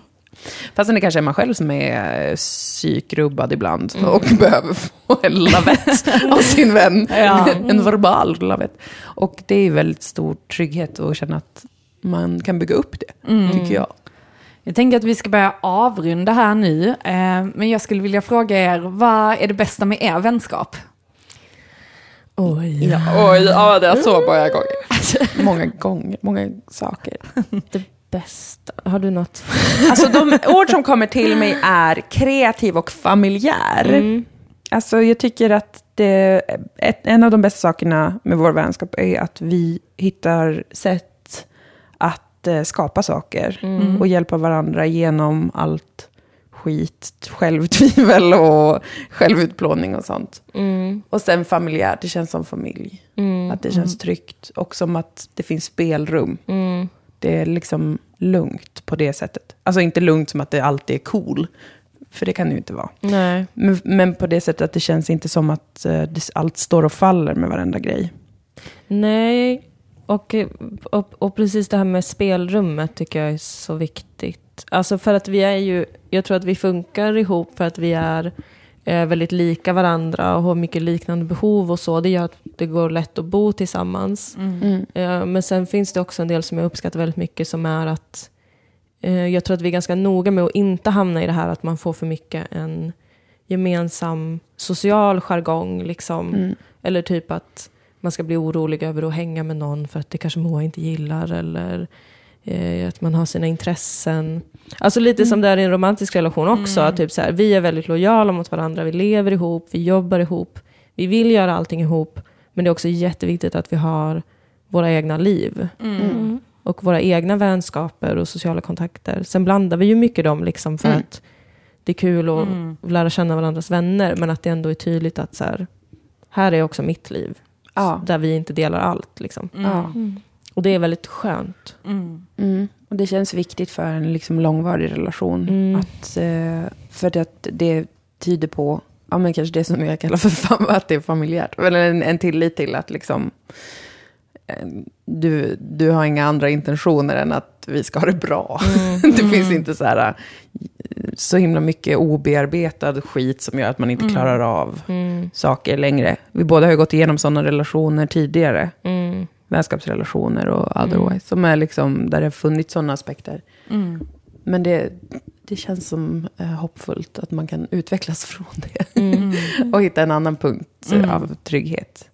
Fastän det kanske är man själv som är eh, psykrubbad ibland och behöver få en lavett av sin vän. Ja. en verbal lavett. Och det är väldigt stor trygghet att känna att man kan bygga upp det, tycker jag. Jag tänker att vi ska börja avrunda här nu, eh, men jag skulle vilja fråga er, vad är det bästa med er vänskap? Oj. Ja, oj, ja, det är så många gånger. många gånger, många saker. Det bästa. Har du något? Alltså de ord som kommer till mig är kreativ och familjär. Mm. Alltså jag tycker att det, ett, en av de bästa sakerna med vår vänskap är att vi hittar sätt att eh, skapa saker och hjälpa varandra genom allt skit, självtvivel och självutplåning och sånt. Mm. Och sen familjärt, det känns som familj. Mm. Att det känns tryggt och som att det finns spelrum. Mm. Det är liksom lugnt på det sättet. Alltså inte lugnt som att det alltid är cool, för det kan det ju inte vara. Nej. Men, men på det sättet att det känns inte som att eh, det, allt står och faller med varenda grej. Nej, och, och, och precis det här med spelrummet tycker jag är så viktigt. Alltså för att vi är ju, jag tror att vi funkar ihop för att vi är eh, väldigt lika varandra och har mycket liknande behov och så. Det gör att det går lätt att bo tillsammans. Eh, men sen finns det också en del som jag uppskattar väldigt mycket som är att eh, jag tror att vi är ganska noga med att inte hamna i det här att man får för mycket en gemensam social jargong. Liksom. Eller typ att man ska bli orolig över att hänga med någon för att det kanske Moa inte gillar. Eller eh, att man har sina intressen. Alltså lite som det är i en romantisk relation också. Att typ så här, vi är väldigt lojala mot varandra. Vi lever ihop, vi jobbar ihop. Vi vill göra allting ihop. Men det är också jätteviktigt att vi har våra egna liv. Och våra egna vänskaper och sociala kontakter. Sen blandar vi ju mycket dem liksom för att det är kul att lära känna varandras vänner. Men att det ändå är tydligt att så här, här är också mitt liv. Ja. Där vi inte delar allt. Liksom. Ja. Och det är väldigt skönt. Mm. Och det känns viktigt för en liksom långvarig relation. Mm. Att, eh, för att det tyder på, ja men kanske det som jag kallar för fam- att det är familjärt. Eller en, en tillit till att liksom, eh, du, du har inga andra intentioner än att vi ska ha det bra. det finns inte så här, eh, så himla mycket obearbetad skit som gör att man inte klarar av Mm. saker längre. Vi båda har ju gått igenom sådana relationer tidigare Mm. vänskapsrelationer och otherwise. Som är liksom, där det har funnits sådana aspekter. Men det, det känns som eh, hoppfullt att man kan utvecklas från det. och hitta en annan punkt eh, av trygghet.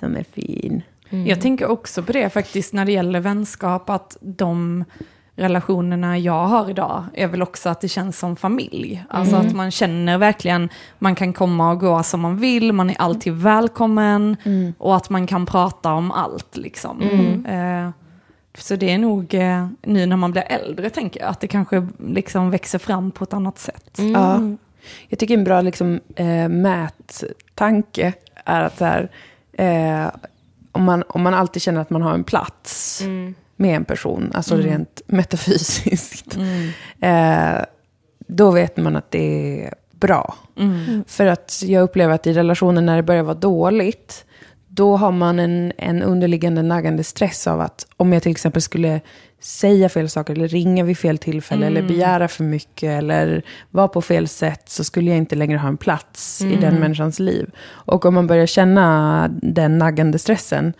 Som är fin. Jag tänker också på det faktiskt när det gäller vänskap, att de relationerna jag har idag är väl också att det känns som familj. Alltså att man känner verkligen, man kan komma och gå som man vill, man är alltid välkommen och att man kan prata om allt liksom. Eh, så det är nog eh, nu när man blir äldre tänker jag, att det kanske liksom växer fram på ett annat sätt. Ja. Jag tycker en bra liksom, eh, mättanke är att här, eh, om, man, om man alltid känner att man har en plats med en person, alltså rent metafysiskt, eh, då vet man att det är bra. För att jag upplever att i relationer när det börjar vara dåligt, då har man en, en underliggande naggande stress av att om jag till exempel skulle säga fel saker eller ringa vid fel tillfälle eller begära för mycket eller vara på fel sätt så skulle jag inte längre ha en plats i den människans liv. Och om man börjar känna den naggande stressen,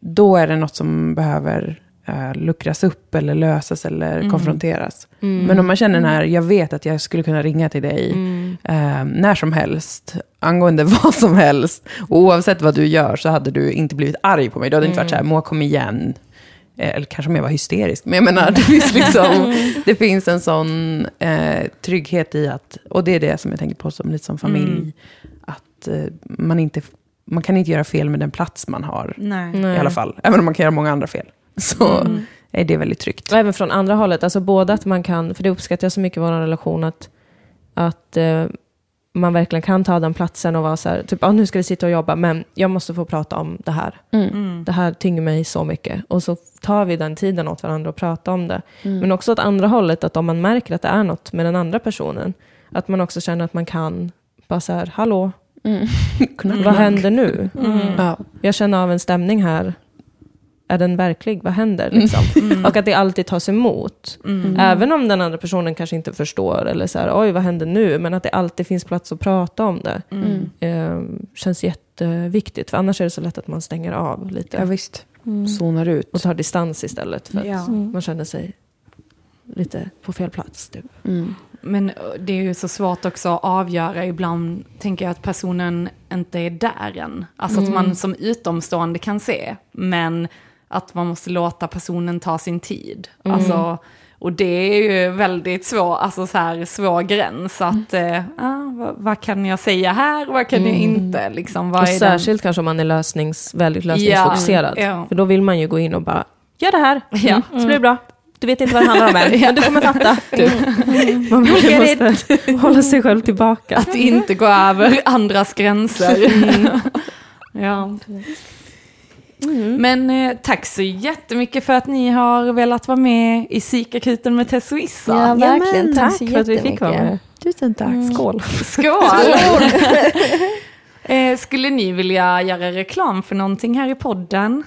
då är det något som behöver uh, luckras upp eller lösas eller konfronteras. Men om man känner den här, jag vet att jag skulle kunna ringa till dig eh, när som helst, angående vad som helst. Och oavsett vad du gör så hade du inte blivit arg på mig. Du hade inte varit så här, Moa kom igen. Eh, Eller kanske mer var hysterisk. Men jag menar, det finns, liksom, det finns en sån eh, trygghet i att, och det är det som jag tänker på som lite som familj, att eh, man, inte, man kan inte göra fel med den plats man har. Nej. I alla fall, även om man kan göra många andra fel. Så är det väldigt tryggt. Och även från andra hållet, alltså både att man kan, för det uppskattar jag så mycket i vår relation, att, att eh, man verkligen kan ta den platsen och vara så här, typ, ah, nu ska vi sitta och jobba, men jag måste få prata om det här. Mm. Det här tynger mig så mycket. Och så tar vi den tiden åt varandra och pratar om det. Men också åt andra hållet, att om man märker att det är något med den andra personen, att man också känner att man kan bara så här, hallå, vad händer nu? Ja. Jag känner av en stämning här. Är den verklig? Vad händer? Liksom? Och att det alltid tas emot. Även om den andra personen kanske inte förstår eller så här, oj vad händer nu? Men att det alltid finns plats att prata om det. Eh, känns jätteviktigt. För annars är det så lätt att man stänger av lite. ja, visst. Zonar ut. Och tar distans istället. För att Ja. man känner sig lite på fel plats. Typ. Mm. Men det är ju så svårt också att avgöra. Ibland tänker jag att personen inte är där än. Alltså att man som utomstående kan se. Men att man måste låta personen ta sin tid. Alltså, och det är ju väldigt svår, alltså så här, svår gräns. Att, eh, ah, vad, vad kan jag säga här, vad kan jag inte? Liksom, vad Och är den- särskilt kanske om man är lösnings, väldigt lösningsfokuserad. Ja, ja. För då vill man ju gå in och bara, gör det här, Ja. mm. så blir det bra. Du vet inte vad det handlar om än, men du kommer fatta. Typ. Man måste hålla sig själv tillbaka. Att inte gå över andras gränser. ja. Men eh, tack så jättemycket för att ni har velat vara med i psykakuten med Tess och Issa. Ja, verkligen. Tack så Tack för att vi fick vara med. Tusen tack. Skål. Skål! eh, skulle ni vilja göra reklam för någonting här i podden?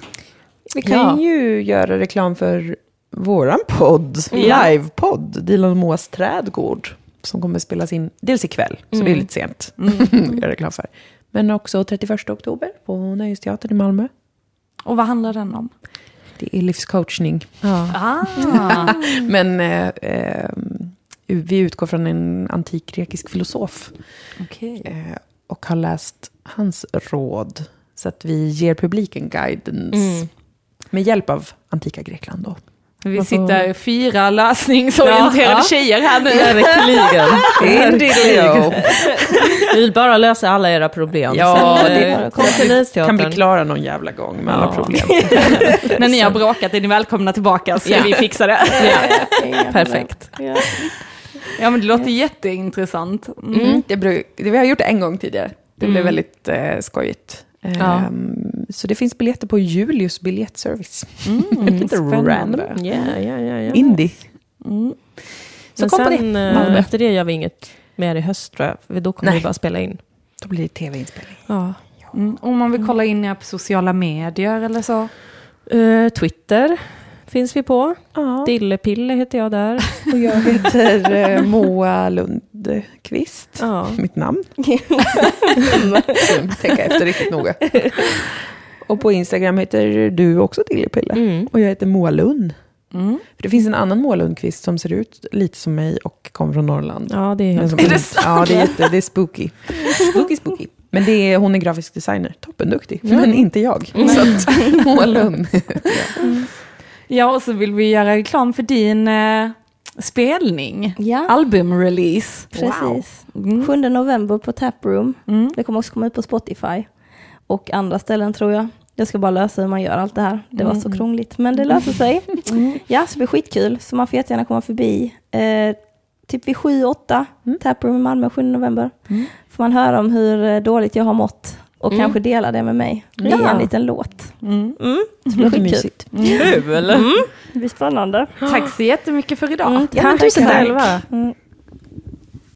Vi kan Ja. ju göra reklam för våran podd, Ja. livepodd, Dilan och Moas trädgård, som kommer spelas in dels ikväll, så det är lite sent att göra reklam för. Men också 31 oktober på Nöjesteatern i Malmö. Och vad handlar den om? Det är livscoachning. Ja. Ah, Men eh, eh, vi utgår från en antik grekisk filosof okej. eh, och har läst hans råd. Så att vi ger publiken guidance Mm. med hjälp av antika Grekland. Då. Vi sitter fyra lösningsorienterade Ja, tjejer här nu. Verkligen. Vi vill bara lösa alla era problem. Ja, Sen, det eh, kom till kan bli klara någon jävla gång med alla Ja. problem. När ni har bråkat är ni välkomna tillbaka så Ja. vi fixar det. Ja, perfekt. Ja. Ja men det låter jätteintressant. Mm. Mm. Det, det vi har gjort en gång tidigare. Det blev Mm. väldigt eh, skojigt. Ja. Ehm, så det finns biljetter på Julius biljettservice. Mm, Lite spännande. random. Ja, ja, ja. Indie. Mm. Så Men kom på sen, det. eh, Malmö. efter det gör vi inget mer i höst tror jag. För då kommer Nej. vi bara spela in. Då blir det tv-inspelning. Ja. Mm. Om man vill kolla in er på sociala medier eller så. Eh, Twitter finns vi på. Ja. Dillepille heter jag där. Och jag heter eh, Moa Lundqvist. Ja. Mitt namn. Tänka efter riktigt noga. Och på Instagram heter du också Dillepille. Mm. Och jag heter Moa Lund. Mm. För det finns en annan Moa Lundqvist som ser ut lite som mig och kommer från Norrland. ja, det är helt Är det sant? Ja, det är, jätte, det är spooky. Spooky, spooky. Men det är, hon är grafisk designer, toppenduktig. Men inte jag. Så att, Moa Lund. Ja och så vill vi göra reklam för din eh, spelning. ja, Albumrelease. precis. Mm. 7 november på Taproom. Mm. Det kommer också komma ut på Spotify. Och andra ställen tror jag. Jag ska bara lösa hur man gör allt det här. Det var så krångligt, men det löser sig. Ja, så det blir skitkul. Så man får jättegärna komma förbi. Eh, typ vid 7-8, Taproom i Malmö 7 november. Får man höra om hur eh, dåligt jag har mått. Och Mm. kanske dela det med mig. Det Ja. är en liten låt. Mm. Mm, det blir skitkul. Mysigt. Kul! Mm, det blir spännande. Tack så jättemycket för idag. Mm, ja, Tack tusen tack. Mm.